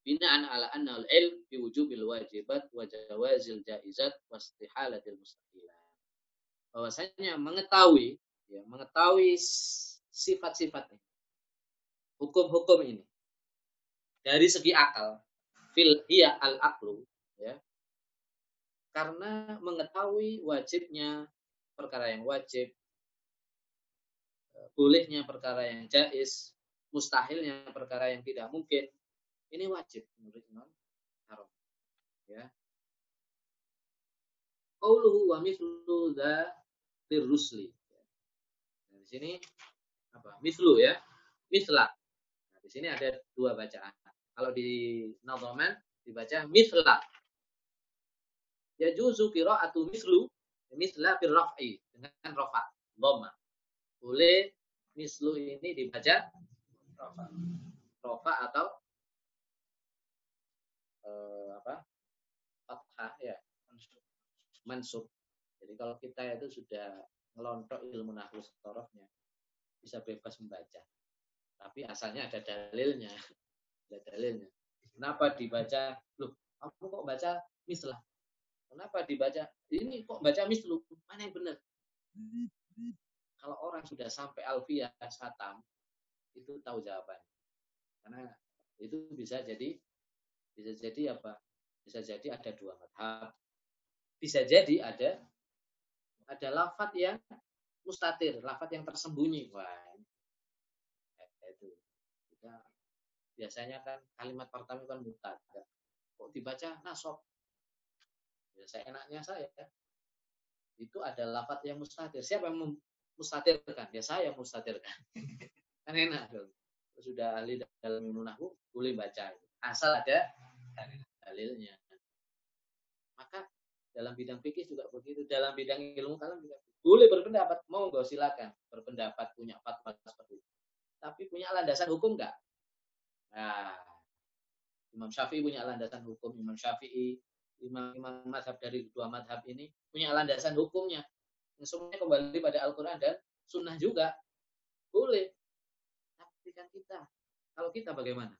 bina'an ala anna al ilm bi wujubil wajibat wa jawazil jaizat wa istihalatil mustahilat bahwasanya mengetahui ya, mengetahui sifat-sifatnya. Hukum-hukum ini dari segi akal fil hiya al aklu ya. karena mengetahui wajibnya perkara yang wajib, bolehnya perkara yang jais, mustahilnya perkara yang tidak mungkin. Ini wajib menurut Imam Haram. Ya. Qauluhu wa mithlu rusli. Nah, di sini apa? Mislu ya. Misla. Nah, di sini ada dua bacaan. Kalau di Nadhaman dibaca misla. Ya juzu qira'atu mislu misla fil raf'i dengan rafa dhamma. Boleh mislu ini dibaca rafa. Rafa atau uh, apa? Fathah ya. Mansub. Jadi kalau kita itu sudah ngelontok ilmu nahwu sorofnya, bisa bebas membaca. Tapi asalnya ada dalilnya. Ada dalilnya. Kenapa dibaca? Loh, kamu kok baca mislah? Kenapa dibaca? Ini kok baca mislu? Mana yang benar? Kalau orang sudah sampai alfiyah satam, itu tahu jawabannya. Karena itu bisa jadi bisa jadi apa? Bisa jadi ada dua madhab. Bisa jadi ada ada lafat yang mustatir, lafat yang tersembunyi. Wah, itu. Kita biasanya kan kalimat pertama kan mutada. Kok dibaca nasab? Ya, saya enaknya saya. Itu ada lafat yang mustatir. Siapa yang mustatirkan? Ya saya yang mustatirkan. *laughs* kan enak dong. Sudah ahli dalam nahwu, boleh baca. Asal ada dalilnya. Maka dalam bidang fikih juga begitu. Dalam bidang ilmu kalam juga boleh berpendapat. Mau nggak silakan berpendapat punya fatwa seperti itu. Tapi punya landasan hukum nggak? Nah, Imam Syafi'i punya landasan hukum. Imam Syafi'i, imam-imam madhab dari dua madhab ini punya landasan hukumnya. Semuanya kembali pada Al-Quran dan Sunnah juga. Boleh. Kita, kalau kita bagaimana?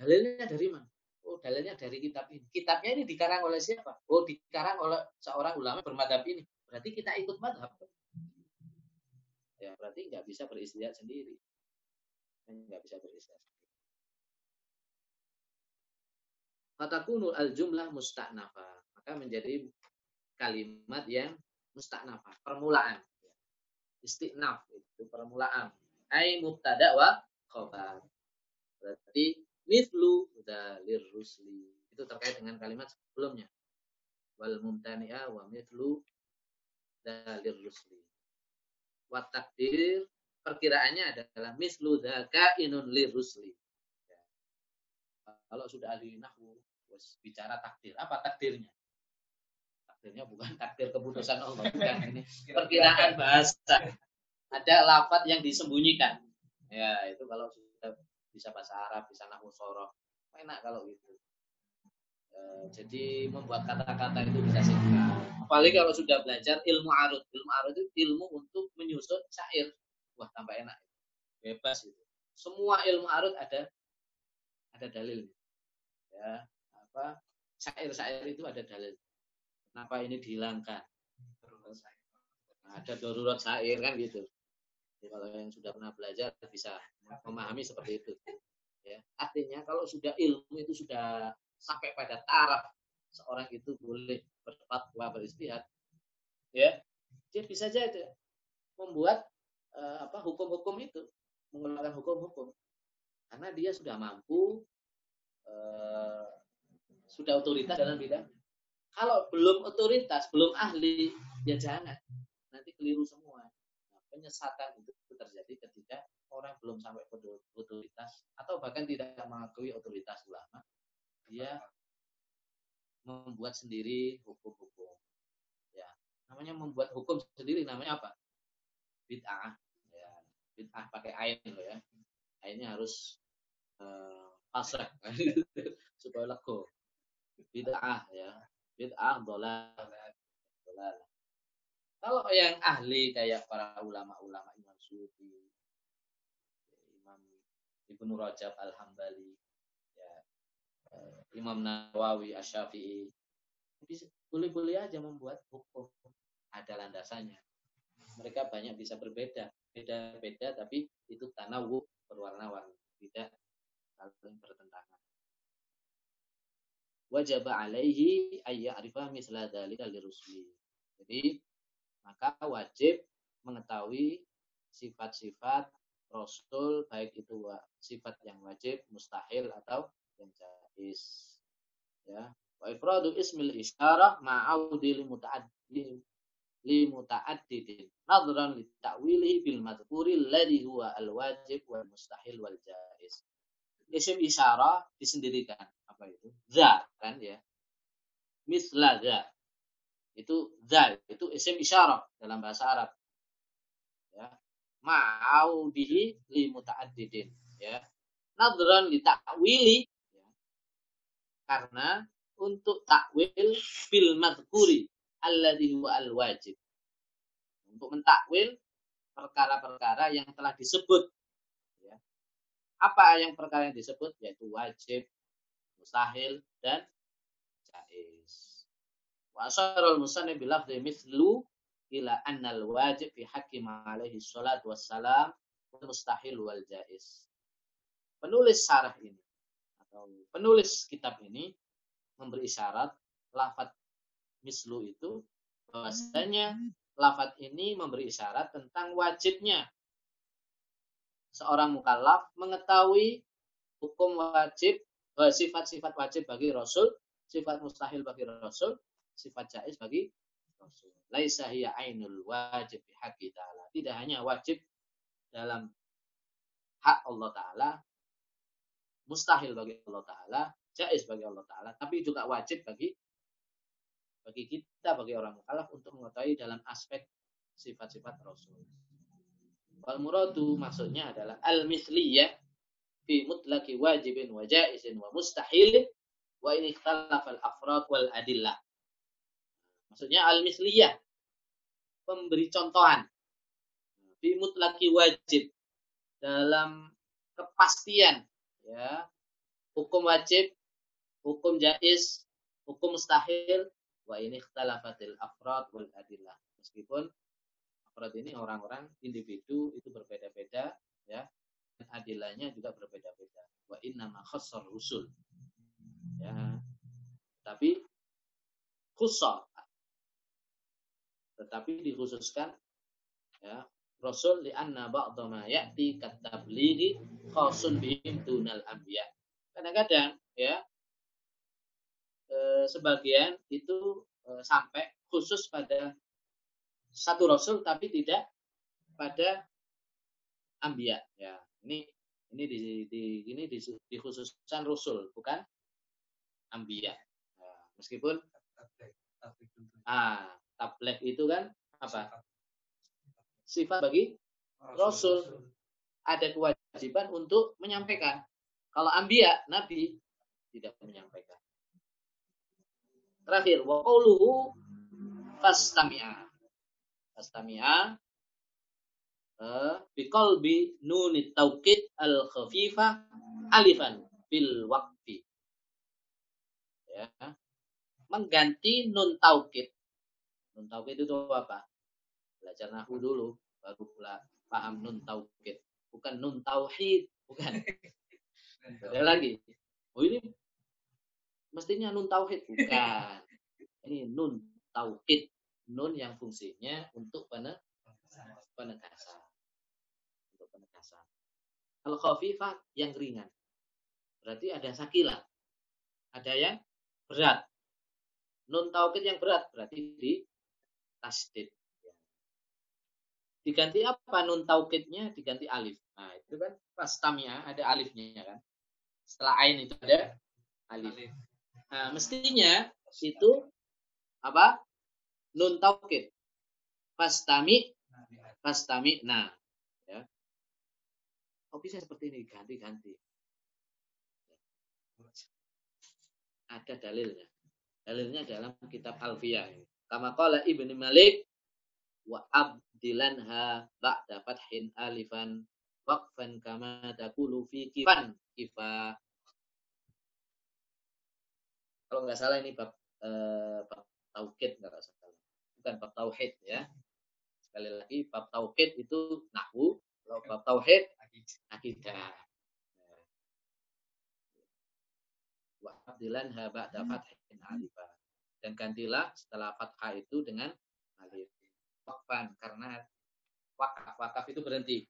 Dalilnya dari mana? Oh, dalilnya dari kitab ini. Kitabnya ini dikarang oleh siapa? Oh, dikarang oleh seorang ulama bermadhab ini. Berarti kita ikut madhab. Ya, berarti nggak bisa beristihad sendiri. Nggak bisa beristihad sendiri. Fatakunu al-jumlah musta'nafa. Maka menjadi kalimat yang musta'nafa. Permulaan. Istiqnaf. Itu permulaan. Ai mubtada wa khobar. Berarti mithlu dalir rusli. Itu terkait dengan kalimat sebelumnya. Wal mumtani'a wa mithlu dalir rusli. Wa takdir perkiraannya adalah mislu inun lir rusli. Ya. Kalau sudah ahli nahwu bicara takdir, apa takdirnya? Takdirnya bukan takdir keputusan Allah, bukan ini perkiraan bahasa. Ada lafat yang disembunyikan. Ya, itu kalau sudah bisa bahasa Arab, bisa nahwu sorof. Enak kalau gitu. E, jadi membuat kata-kata itu bisa singkat. Apalagi kalau sudah belajar ilmu arut. Ilmu arut itu ilmu untuk menyusun syair. Wah, tambah enak. Bebas itu. Semua ilmu arut ada ada dalil. Ya, apa? Syair-syair itu ada dalil. Kenapa ini dihilangkan? Nah, ada darurat syair kan gitu. Jadi kalau yang sudah pernah belajar bisa memahami seperti itu. Ya, artinya kalau sudah ilmu itu sudah sampai pada taraf seorang itu boleh berfatwa beristihad, ya, dia bisa saja membuat uh, apa hukum-hukum itu, mengeluarkan hukum-hukum, karena dia sudah mampu, uh, sudah otoritas dalam bidang. Kalau belum otoritas, belum ahli, ya jangan, nanti keliru semua penyesatan itu terjadi ketika orang belum sampai otoritas atau bahkan tidak mengakui otoritas ulama dia membuat sendiri hukum-hukum. Ya namanya membuat hukum sendiri namanya apa? Bid'ah ya. Bid'ah pakai ain loh ya. Ainnya harus uh, pasrah *laughs* supaya lego. Bid'ah ya. Bid'ah dolal. Dolal kalau yang ahli kayak para ulama-ulama Imam Sufi, Imam Ibnu Rajab Al-Hambali, ya, eh, Imam Nawawi Asy-Syafi'i, boleh-boleh aja membuat hukum. Ada landasannya. Mereka banyak bisa berbeda, beda-beda tapi itu tanawu berwarna-warni, tidak saling bertentangan. wajib alaihi ayya arifah misla dalika lirusli. Jadi maka wajib mengetahui sifat-sifat Rasul baik itu sifat yang wajib, mustahil atau yang jais. Ya. Wa ifradu ismil isyarah ma'audi li li muta'addidin nadran li ta'wilihi bil madhkuri alladhi huwa al wajib wal mustahil wal jais. Isim isyarah disendirikan. Apa itu? Za kan ya. Misla za. Itu za itu isim isyarah dalam bahasa Arab. Ma'audihi li muta'addidin. Ya. Nadran li ta'wili. Ya. karena untuk takwil bil madhkuri alladhi huwa al wajib untuk mentakwil perkara-perkara yang telah disebut. Ya. apa yang perkara yang disebut? Yaitu wajib mustahil dan wa asharul musannif bilafzi mithlu ila annal wajib fi hakim alaihi salatu wassalam mustahil wal jaiz. Penulis syarah ini atau penulis kitab ini memberi isyarat lafat mislu itu bahwasanya lafat ini memberi isyarat tentang wajibnya seorang mukallaf mengetahui hukum wajib sifat-sifat wajib bagi Rasul, sifat mustahil bagi Rasul, sifat jaiz bagi Rasul laisa hiya ainul wajib haqqi ta'ala. Tidak hanya wajib dalam hak Allah Ta'ala, mustahil bagi Allah Ta'ala, jais bagi Allah Ta'ala, tapi juga wajib bagi bagi kita, bagi orang mukallaf untuk mengetahui dalam aspek sifat-sifat Rasul. Wal muradu maksudnya adalah al-misliyah fi mutlaki wajibin wa jaizin wa mustahil wa in ikhtalafa al-afrad wal adillah. Maksudnya al-misliyah. Pemberi contohan. Fi mutlaki wajib. Dalam kepastian. ya Hukum wajib, hukum jais, hukum mustahil. Wa ini ikhtalafatil afrad wal adillah. Meskipun afrad ini orang-orang individu itu berbeda-beda. ya Dan adilahnya juga berbeda-beda. Wa inna ma khassar rusul. Ya. Tapi khusus tetapi dikhususkan ya Rasul li anna ba'dha ma ya'ti katablighi khasun bihim dunal anbiya. Kadang-kadang ya eh, sebagian itu eh, sampai khusus pada satu rasul tapi tidak pada ambia ya. Ini ini di, di ini di, dikhususkan rasul bukan ambia. Ya, meskipun ah tablek itu kan apa? Sifat bagi Rasul. Ada kewajiban untuk menyampaikan. Kalau ambia, Nabi tidak menyampaikan. Terakhir, wa qawluhu fastami'a. Fastami'a uh, biqalbi nunit taukid al khafifa alifan bil waqfi. Ya. Mengganti nun taukid Nun taukid itu apa? Belajar nahu dulu, baru pula paham nun taukid. Bukan nun tauhid, bukan. *laughs* Ada lagi. Oh ini mestinya nun tauhid, bukan. *laughs* Ini nun tauhid, nun yang fungsinya untuk penegasan. Untuk penegasan. Kalau khafifah yang ringan. Berarti ada sakilah. Ada yang berat. Nun taukid yang berat berarti di tasdid. Diganti apa nun taukidnya? Diganti alif. Nah, itu kan pas tamia ada alifnya kan. Setelah ain itu ada alif. Nah, mestinya itu apa? Nun taukid. Pastami pastami nah ya. Oh bisa seperti ini ganti-ganti. Ada dalilnya. Dalilnya dalam kitab Alfiyah ini. Kama qala Ibnu Malik wa abdilanha ba'da fathin alifan waqfan kama takulu fi kifan kifa. Kalau nggak salah ini bab eh, bab tauhid nggak salah. Bukan bab tauhid ya. Sekali lagi bab tauhid itu nahwu, kalau bab tauhid akidah. Wa abdilanha ba'da fathin alifah. Dan gantilah setelah fathah itu dengan alif. Wakfan karena wakaf wakaf itu berhenti.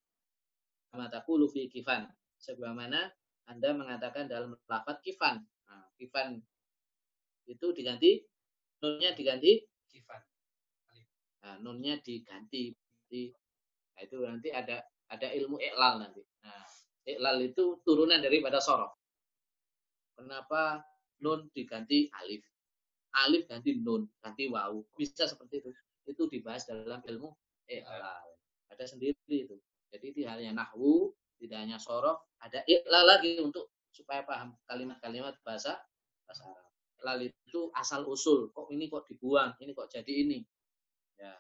Kama taqulu fi kifan. Sebagaimana Anda mengatakan dalam lafaz kifan. Nah, kifan itu diganti nunnya diganti kifan. Nah, nunnya diganti. Nah, itu nanti ada ada ilmu iklal nanti. Nah, iklal itu turunan daripada sorof. Kenapa nun diganti alif? Alif ganti nun, ganti wau. Bisa seperti itu. Itu dibahas dalam ilmu iklal. Ada sendiri itu. Jadi tidak hanya nahwu, tidak hanya sorof, ada iklal lagi untuk supaya paham kalimat-kalimat bahasa bahasa Arab. Iklal itu asal usul. Kok ini kok dibuang, ini kok jadi ini. Ya.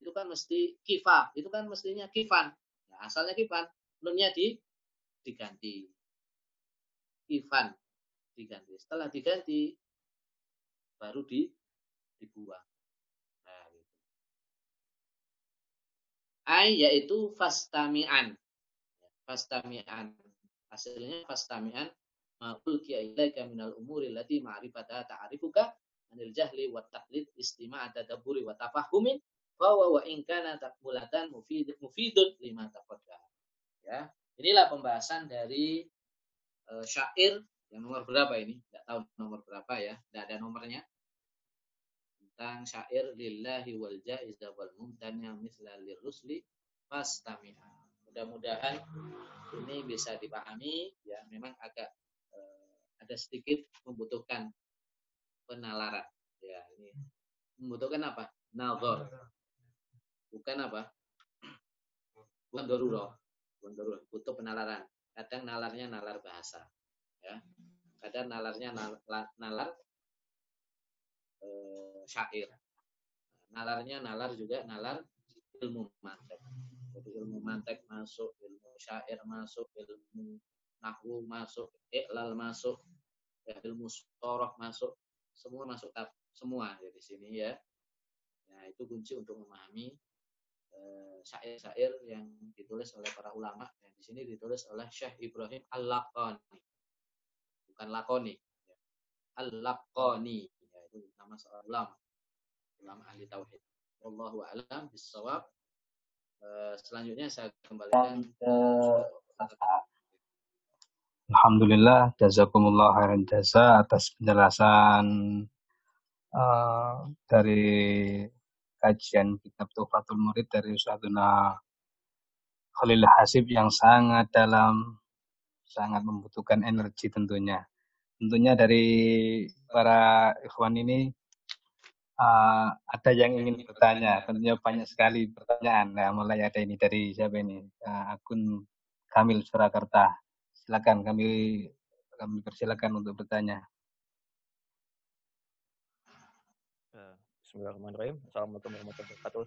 Itu kan mesti kifa, itu kan mestinya kifan. Ya, asalnya kifan, nunnya di diganti Ivan diganti. Setelah diganti baru di dibuang. Nah, gitu. Ai yaitu fastami'an. Fastami'an. Hasilnya fastami'an ma'ul ilaika minal umuri lati ma'rifata ta'arifuka anil jahli wa taqlid istima'a tadabburi wa tafahumin bahwa wa in kana takmulatan mufid, mufidun lima taqaddam. Ya. Inilah pembahasan dari uh, syair yang nomor berapa ini? Tidak tahu nomor berapa ya. Tidak ada nomornya. Tentang syair lillahi wal jaiza wal mumtanya misla lirrusli fastami'a. Mudah-mudahan ini bisa dipahami ya memang agak uh, ada sedikit membutuhkan penalaran ya ini membutuhkan apa? Nazar. Bukan apa? Bukan darurat. Bukan darurat, butuh penalaran kadang nalarnya nalar bahasa ya kadang nalarnya nalar, nalar e, syair. Nalarnya nalar juga nalar ilmu mantek. Jadi ilmu mantek masuk ilmu syair masuk ilmu nahwu masuk iklal masuk ya, ilmu soroh masuk semua masuk semua di sini ya. Nah itu kunci untuk memahami Eh, syair-syair yang ditulis oleh para ulama. Yang di sini ditulis oleh Syekh Ibrahim Al-Laqani bukan Lakoni. Ya. Al-Laqani ya, itu nama seorang ulama. Ulama ahli tauhid. Wallahu a'lam bissawab. Uh, selanjutnya saya kembalikan ke Alhamdulillah. Jazakumullah khairan jasa atas penjelasan uh, dari kajian kitab Tufatul Murid dari Ustazuna Khalil Hasib yang sangat dalam, sangat membutuhkan energi tentunya. Tentunya dari para ikhwan ini uh, ada yang ingin bertanya, tentunya banyak sekali pertanyaan. Nah, mulai ada ini dari siapa ini? Uh, akun Kamil Surakarta. Silakan kami kami persilakan untuk bertanya. Bismillahirrahmanirrahim. Assalamualaikum warahmatullahi wabarakatuh.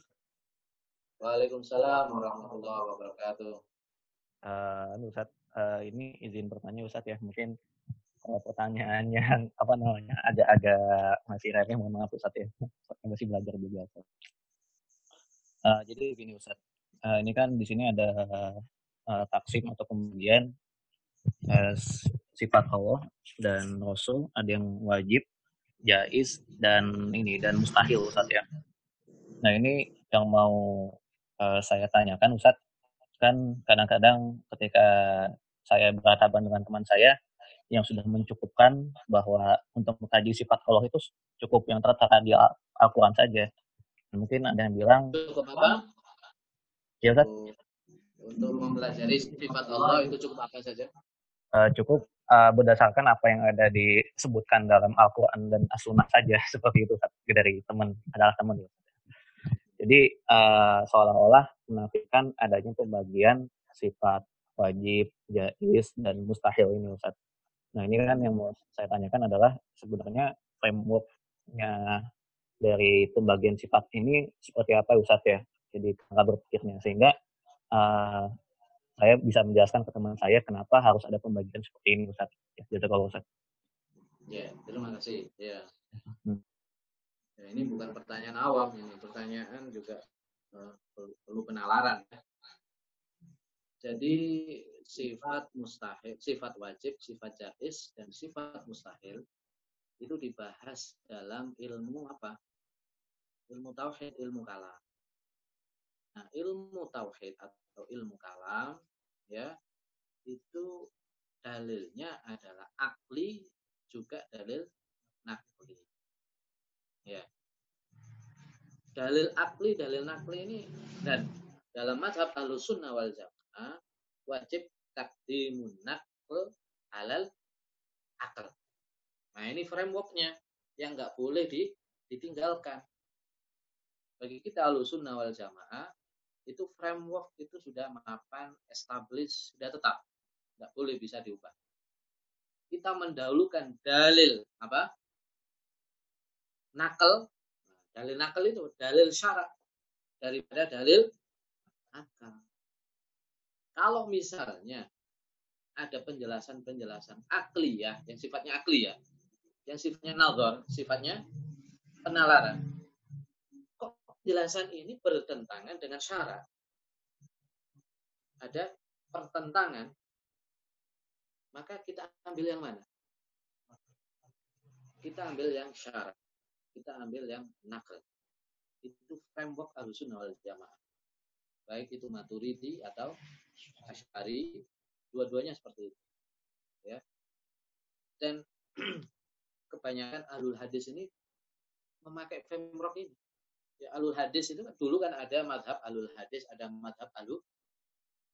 Waalaikumsalam warahmatullahi wabarakatuh. Uh, Ustaz, uh, ini izin bertanya Ustaz ya, mungkin uh, pertanyaan *laughs* yang apa namanya agak-agak masih remeh, mohon maaf Ustaz ya, masih belajar juga. Uh, jadi begini Ustaz, uh, ini kan di sini ada uh, taksim atau kemudian uh, sifat Allah dan Rasul, ada yang wajib, jais dan ini dan mustahil Ustaz ya. Nah ini yang mau uh, saya tanyakan Ustaz kan kadang-kadang ketika saya berhadapan dengan teman saya yang sudah mencukupkan bahwa untuk mengkaji sifat Allah itu cukup yang tertera di Al-Quran saja. Mungkin ada yang bilang cukup apa? Ya Ustaz. Untuk mempelajari sifat Allah itu cukup apa saja? Uh, cukup uh, berdasarkan apa yang ada disebutkan dalam Al-Quran dan As-Sunnah saja *laughs* seperti itu dari teman adalah teman jadi uh, seolah-olah menafikan adanya pembagian sifat wajib, jais, dan mustahil ini Ustaz. Nah ini kan yang mau saya tanyakan adalah sebenarnya frameworknya dari pembagian sifat ini seperti apa Ustaz ya? Jadi cara berpikirnya sehingga uh, saya bisa menjelaskan ke teman saya kenapa harus ada pembagian seperti ini Ustaz. Ya, gitu kalau Ustaz. Ya, terima kasih. Ya. Hmm. Ya. ini bukan pertanyaan awam ini, pertanyaan juga uh, perlu penalaran. Jadi sifat mustahil, sifat wajib, sifat jais, dan sifat mustahil itu dibahas dalam ilmu apa? Ilmu tauhid, ilmu kalam. Nah, ilmu tauhid atau ilmu kalam ya itu dalilnya adalah akli juga dalil nakli. Ya. Dalil akli, dalil nakli ini dan dalam mazhab sunnah wal Jamaah wajib takdimun nakl alal akal. Nah ini frameworknya yang nggak boleh di, ditinggalkan. Bagi kita sunnah wal jamaah itu framework itu sudah mapan, establish, sudah tetap, nggak boleh bisa diubah. Kita mendahulukan dalil apa? Nakal. Dalil nakal itu dalil syarat daripada dalil akal. Kalau misalnya ada penjelasan-penjelasan akli ya, yang sifatnya akli ya, yang sifatnya nazar, sifatnya penalaran. Kok penjelasan ini bertentangan dengan syarat? Ada pertentangan. Maka kita ambil yang mana? Kita ambil yang syarat. Kita ambil yang nakal. Itu framework alusun wal jamaah. Baik itu maturidi atau asyari, dua-duanya seperti itu. Ya. Dan *clears throat* kebanyakan alul hadis ini memakai framework ini. Ya, alul hadis itu kan dulu kan ada madhab alul hadis, ada madhab alul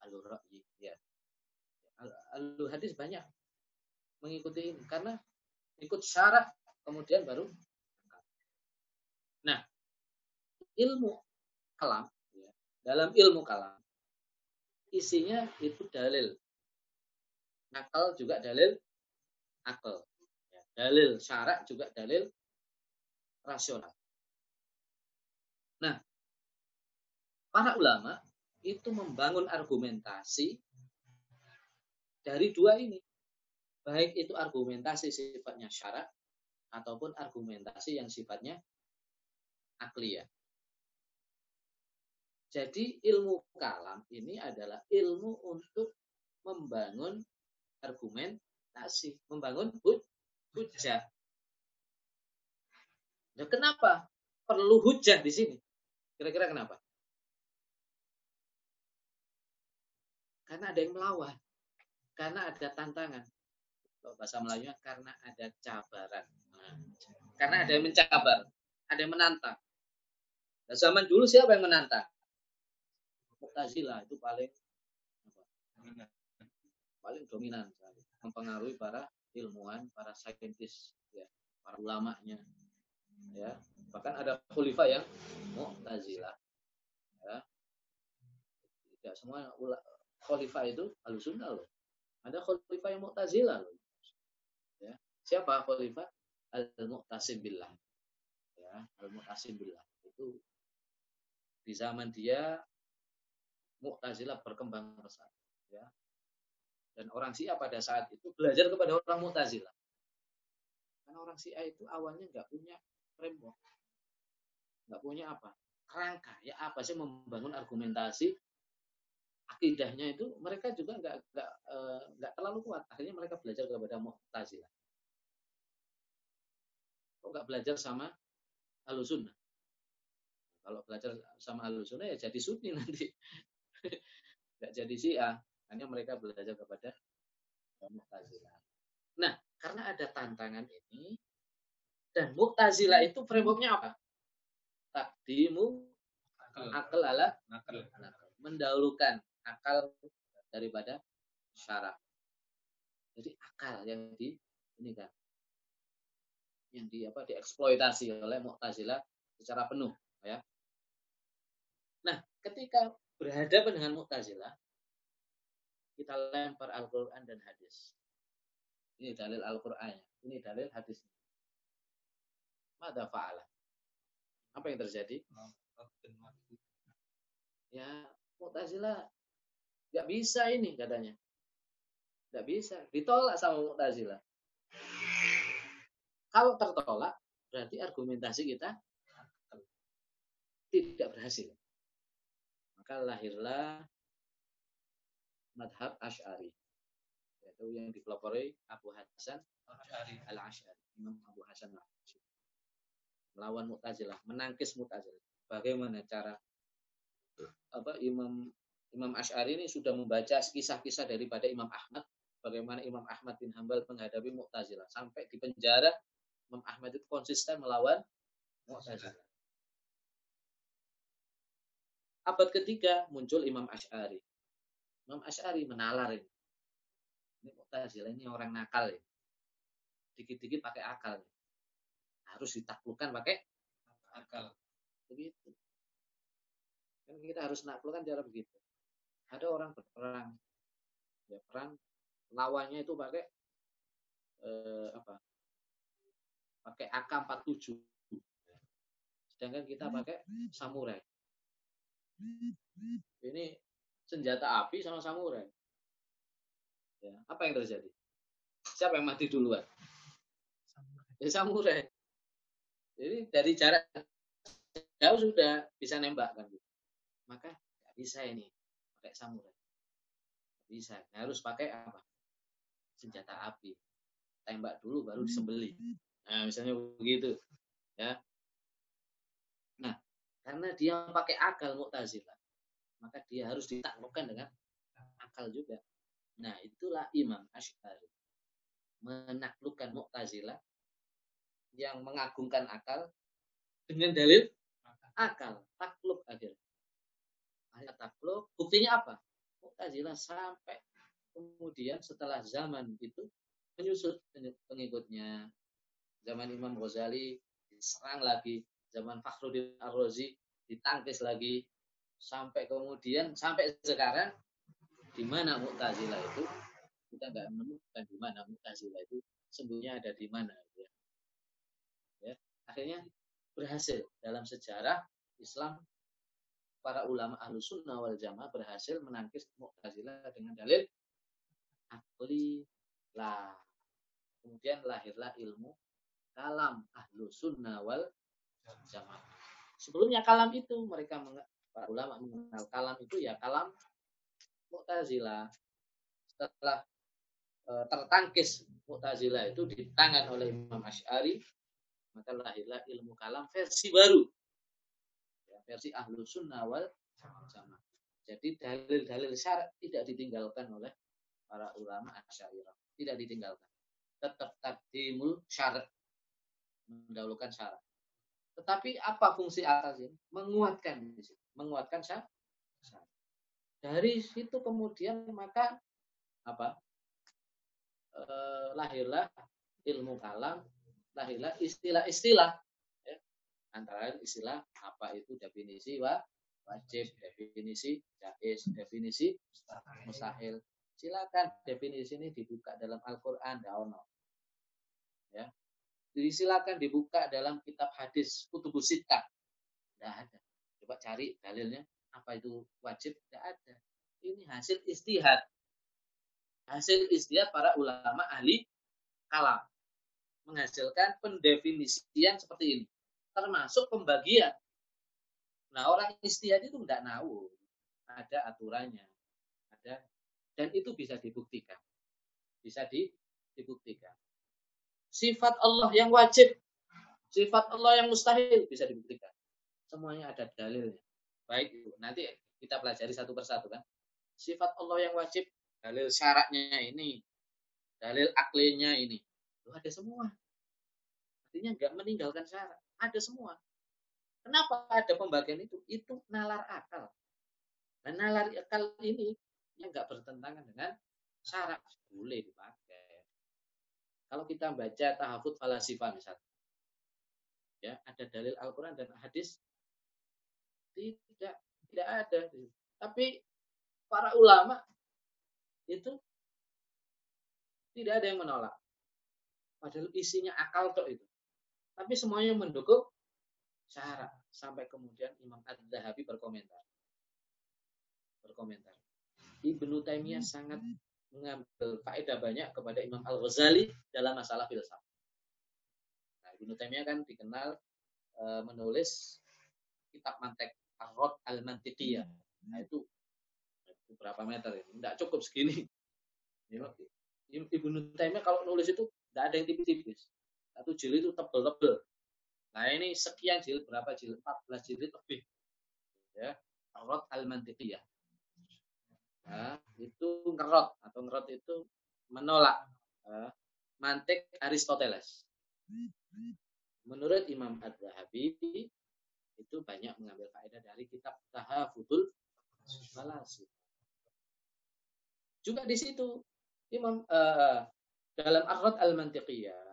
alul ra'yi. Ya. Alul hadis banyak mengikuti ini karena ikut syarat kemudian baru Nah, ilmu kalam ya, dalam ilmu kalam isinya itu dalil. Nakal juga dalil akal dalil syarak juga dalil rasional. Nah, para ulama itu membangun argumentasi dari dua ini. Baik itu argumentasi sifatnya syarak ataupun argumentasi yang sifatnya akliyah. Jadi ilmu kalam ini adalah ilmu untuk membangun argumentasi, membangun hujah. Nah, kenapa perlu hujah di sini? Kira-kira kenapa? Karena ada yang melawan. Karena ada tantangan. Kalau bahasa Melayunya karena ada cabaran. Karena ada yang mencabar. Ada yang menantang. Nah, zaman dulu siapa yang menantang? Mu'tazilah itu paling paling dominan mempengaruhi para ilmuwan, para saintis, ya, para ulamanya, ya. Bahkan ada khalifah yang Mu'tazilah. Ya. Tidak semua khalifah itu alusunnah loh. Ada khalifah yang Mu'tazilah loh. Ya. Siapa khalifah? Al-Mu'tasim billah. Ya, Al-Mu'tasim billah. Itu di zaman dia Mu'tazilah berkembang pesat. Ya, dan orang Syiah pada saat itu belajar kepada orang Mu'tazilah. Karena orang Syiah itu awalnya nggak punya framework. Nggak punya apa? Kerangka. Ya apa sih membangun argumentasi akidahnya itu mereka juga nggak nggak eh, nggak terlalu kuat. Akhirnya mereka belajar kepada Mu'tazilah. Kok nggak belajar sama Ahlussunnah? Kalau belajar sama Ahlussunnah ya jadi Sunni nanti. *laughs* nggak jadi Syiah. Hanya mereka belajar kepada Mu'tazilah. Nah, karena ada tantangan ini, dan Mu'tazilah itu frameworknya apa? Takdimu akal ala nakal. Mendahulukan akal daripada syarat. Jadi akal yang di ini kan yang di apa dieksploitasi oleh Mu'tazilah secara penuh ya. Ketika berhadapan dengan Mu'tazilah, kita lempar Al-Quran dan hadis. Ini dalil Al-Quran. Ini dalil hadis. Mada fa'ala. Apa yang terjadi? Ya, Mu'tazilah nggak bisa ini katanya. Nggak bisa. Ditolak sama Mu'tazilah. Kalau tertolak, berarti argumentasi kita tidak berhasil. Maka lahirlah madhab Ash'ari. Yaitu yang dipelopori Abu Hasan Al-Ash'ari. Imam Abu Hasan Al-Ash'ari. Melawan Mu'tazilah, menangkis Mu'tazilah. Bagaimana cara apa Imam Imam Ash'ari ini sudah membaca kisah-kisah daripada Imam Ahmad bagaimana Imam Ahmad bin Hambal menghadapi Mu'tazilah sampai di penjara Imam Ahmad itu konsisten melawan Mu'tazilah. Abad ketiga muncul Imam Ash'ari. Imam Ash'ari menalar ini. Ini Mu'tazilah ini orang nakal ya. Dikit-dikit pakai akal. Harus ditaklukkan pakai akal. Begitu. Kan kita harus naklukkan cara begitu ada orang berperang ya perang lawannya itu pakai eh, apa pakai AK-47 sedangkan kita pakai samurai ini senjata api sama samurai ya apa yang terjadi siapa yang mati duluan ya samurai jadi dari jarak jauh sudah bisa nembak kan maka nggak bisa ini pakai samurai. Bisa. Harus pakai apa? Senjata api. Tembak dulu baru disembeli. Nah, misalnya begitu. Ya. Nah, karena dia pakai akal Mu'tazilah, maka dia harus ditaklukkan dengan akal juga. Nah, itulah Imam Ash'ari. Menaklukkan Mu'tazilah yang mengagungkan akal dengan dalil akal, takluk akhirnya ayat takluk. Buktinya apa? Mu'tazilah sampai kemudian setelah zaman itu menyusut pengikutnya. Zaman Imam Ghazali diserang lagi, zaman Fakhruddin Ar-Razi ditangkis lagi, sampai kemudian sampai sekarang di mana Mu'tazilah itu kita nggak menemukan di mana Mu'tazilah itu sembunyinya ada di mana ya. ya. Akhirnya berhasil dalam sejarah Islam para ulama ahlu sunnah wal jamaah berhasil menangkis Mu'tazilah dengan dalil akli lah. Kemudian lahirlah ilmu kalam ahlu sunnah wal jamaah. Sebelumnya kalam itu mereka para ulama mengenal kalam itu ya kalam Mu'tazilah. Setelah e, tertangkis Mu'tazilah itu di tangan oleh Imam Asy'ari maka lahirlah ilmu kalam versi baru versi ahlu sunnah wal jamaah. Jadi dalil-dalil syarat tidak ditinggalkan oleh para ulama asyairah. Tidak ditinggalkan. Tetap takdimul syarat. Mendahulukan syarat. Tetapi apa fungsi atas ini? Menguatkan. Menguatkan syarat. Dari situ kemudian maka apa? Eh, lahirlah ilmu kalam, lahirlah istilah-istilah antara lain istilah apa itu definisi wa, wajib, definisi jais, definisi mustahil. Silakan definisi ini dibuka dalam Al-Qur'an. Ya. Silakan dibuka dalam kitab hadis kutubus sittah. Tidak ada. Coba cari dalilnya apa itu wajib? Tidak ada. Ini hasil istihad. Hasil istihad para ulama ahli kalam menghasilkan pendefinisian seperti ini termasuk pembagian. Nah, orang istihad itu tidak tahu. Ada aturannya. Ada dan itu bisa dibuktikan. Bisa di, dibuktikan. Sifat Allah yang wajib, sifat Allah yang mustahil bisa dibuktikan. Semuanya ada dalilnya. Baik, nanti kita pelajari satu persatu kan. Sifat Allah yang wajib, dalil syaratnya ini, dalil aklinya ini. Itu ada semua. Artinya nggak meninggalkan syarat. Ada semua. Kenapa ada pembagian itu? Itu nalar akal. Dan nalar akal ini yang nggak bertentangan dengan syarat boleh dipakai. Kalau kita baca tahafut falasifah misalnya, ya ada dalil Al-Quran dan hadis tidak tidak ada. Tapi para ulama itu tidak ada yang menolak. Padahal isinya akal tok itu. Tapi semuanya mendukung syarat. Sampai kemudian Imam Ad-Dahabi berkomentar. Berkomentar. Ibnu Taimiyah sangat mengambil faedah banyak kepada Imam Al-Ghazali dalam masalah filsafat. Nah, Ibnu Taimiyah kan dikenal e, menulis kitab mantek Ar-Rod Al-Mantiqiyah. Nah, itu berapa meter ini? Tidak cukup segini. Ibnu Taimiyah kalau nulis itu tidak ada yang tipis-tipis. Satu jilid itu tebel-tebel. Nah ini sekian jilid, berapa jilid? 14 jilid lebih. Ya, Rot al-Mantiqiyah. Nah, itu ngerot atau ngerot itu menolak uh, mantik Aristoteles. Menurut Imam Ad-Dhahabi itu banyak mengambil faedah dari kitab Tahafudul Falasi. Juga di situ Imam uh, dalam Akhlaq Al-Mantiqiyah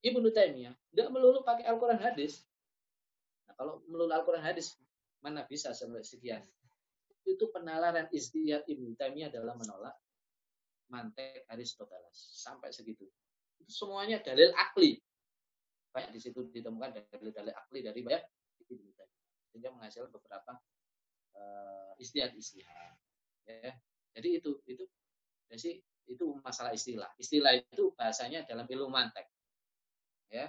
Ibnu Taimiyah tidak melulu pakai Al-Quran hadis. Nah, kalau melulu Al-Quran hadis, mana bisa sampai sekian? Itu penalaran istihad Ibnu Taimiyah dalam menolak mantek Aristoteles. Sampai segitu. Itu semuanya dalil akli. Banyak di situ ditemukan dalil-dalil akli dari banyak Ibnu Taimiyah. Sehingga menghasilkan beberapa uh, istihad-istihad. Ya. Jadi itu itu jadi itu masalah istilah. Istilah itu bahasanya dalam ilmu mantek ya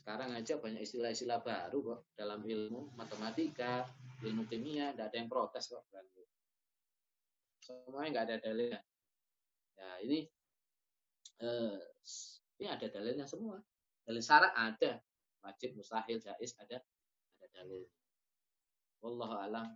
sekarang aja banyak istilah-istilah baru kok dalam ilmu matematika ilmu kimia tidak ada yang protes kok. Semuanya nggak ada dalilnya. Ya ini eh, ini ada dalilnya semua. Dalil syarat ada. Wajib mustahil jais ada ada dalil. Wallahu alam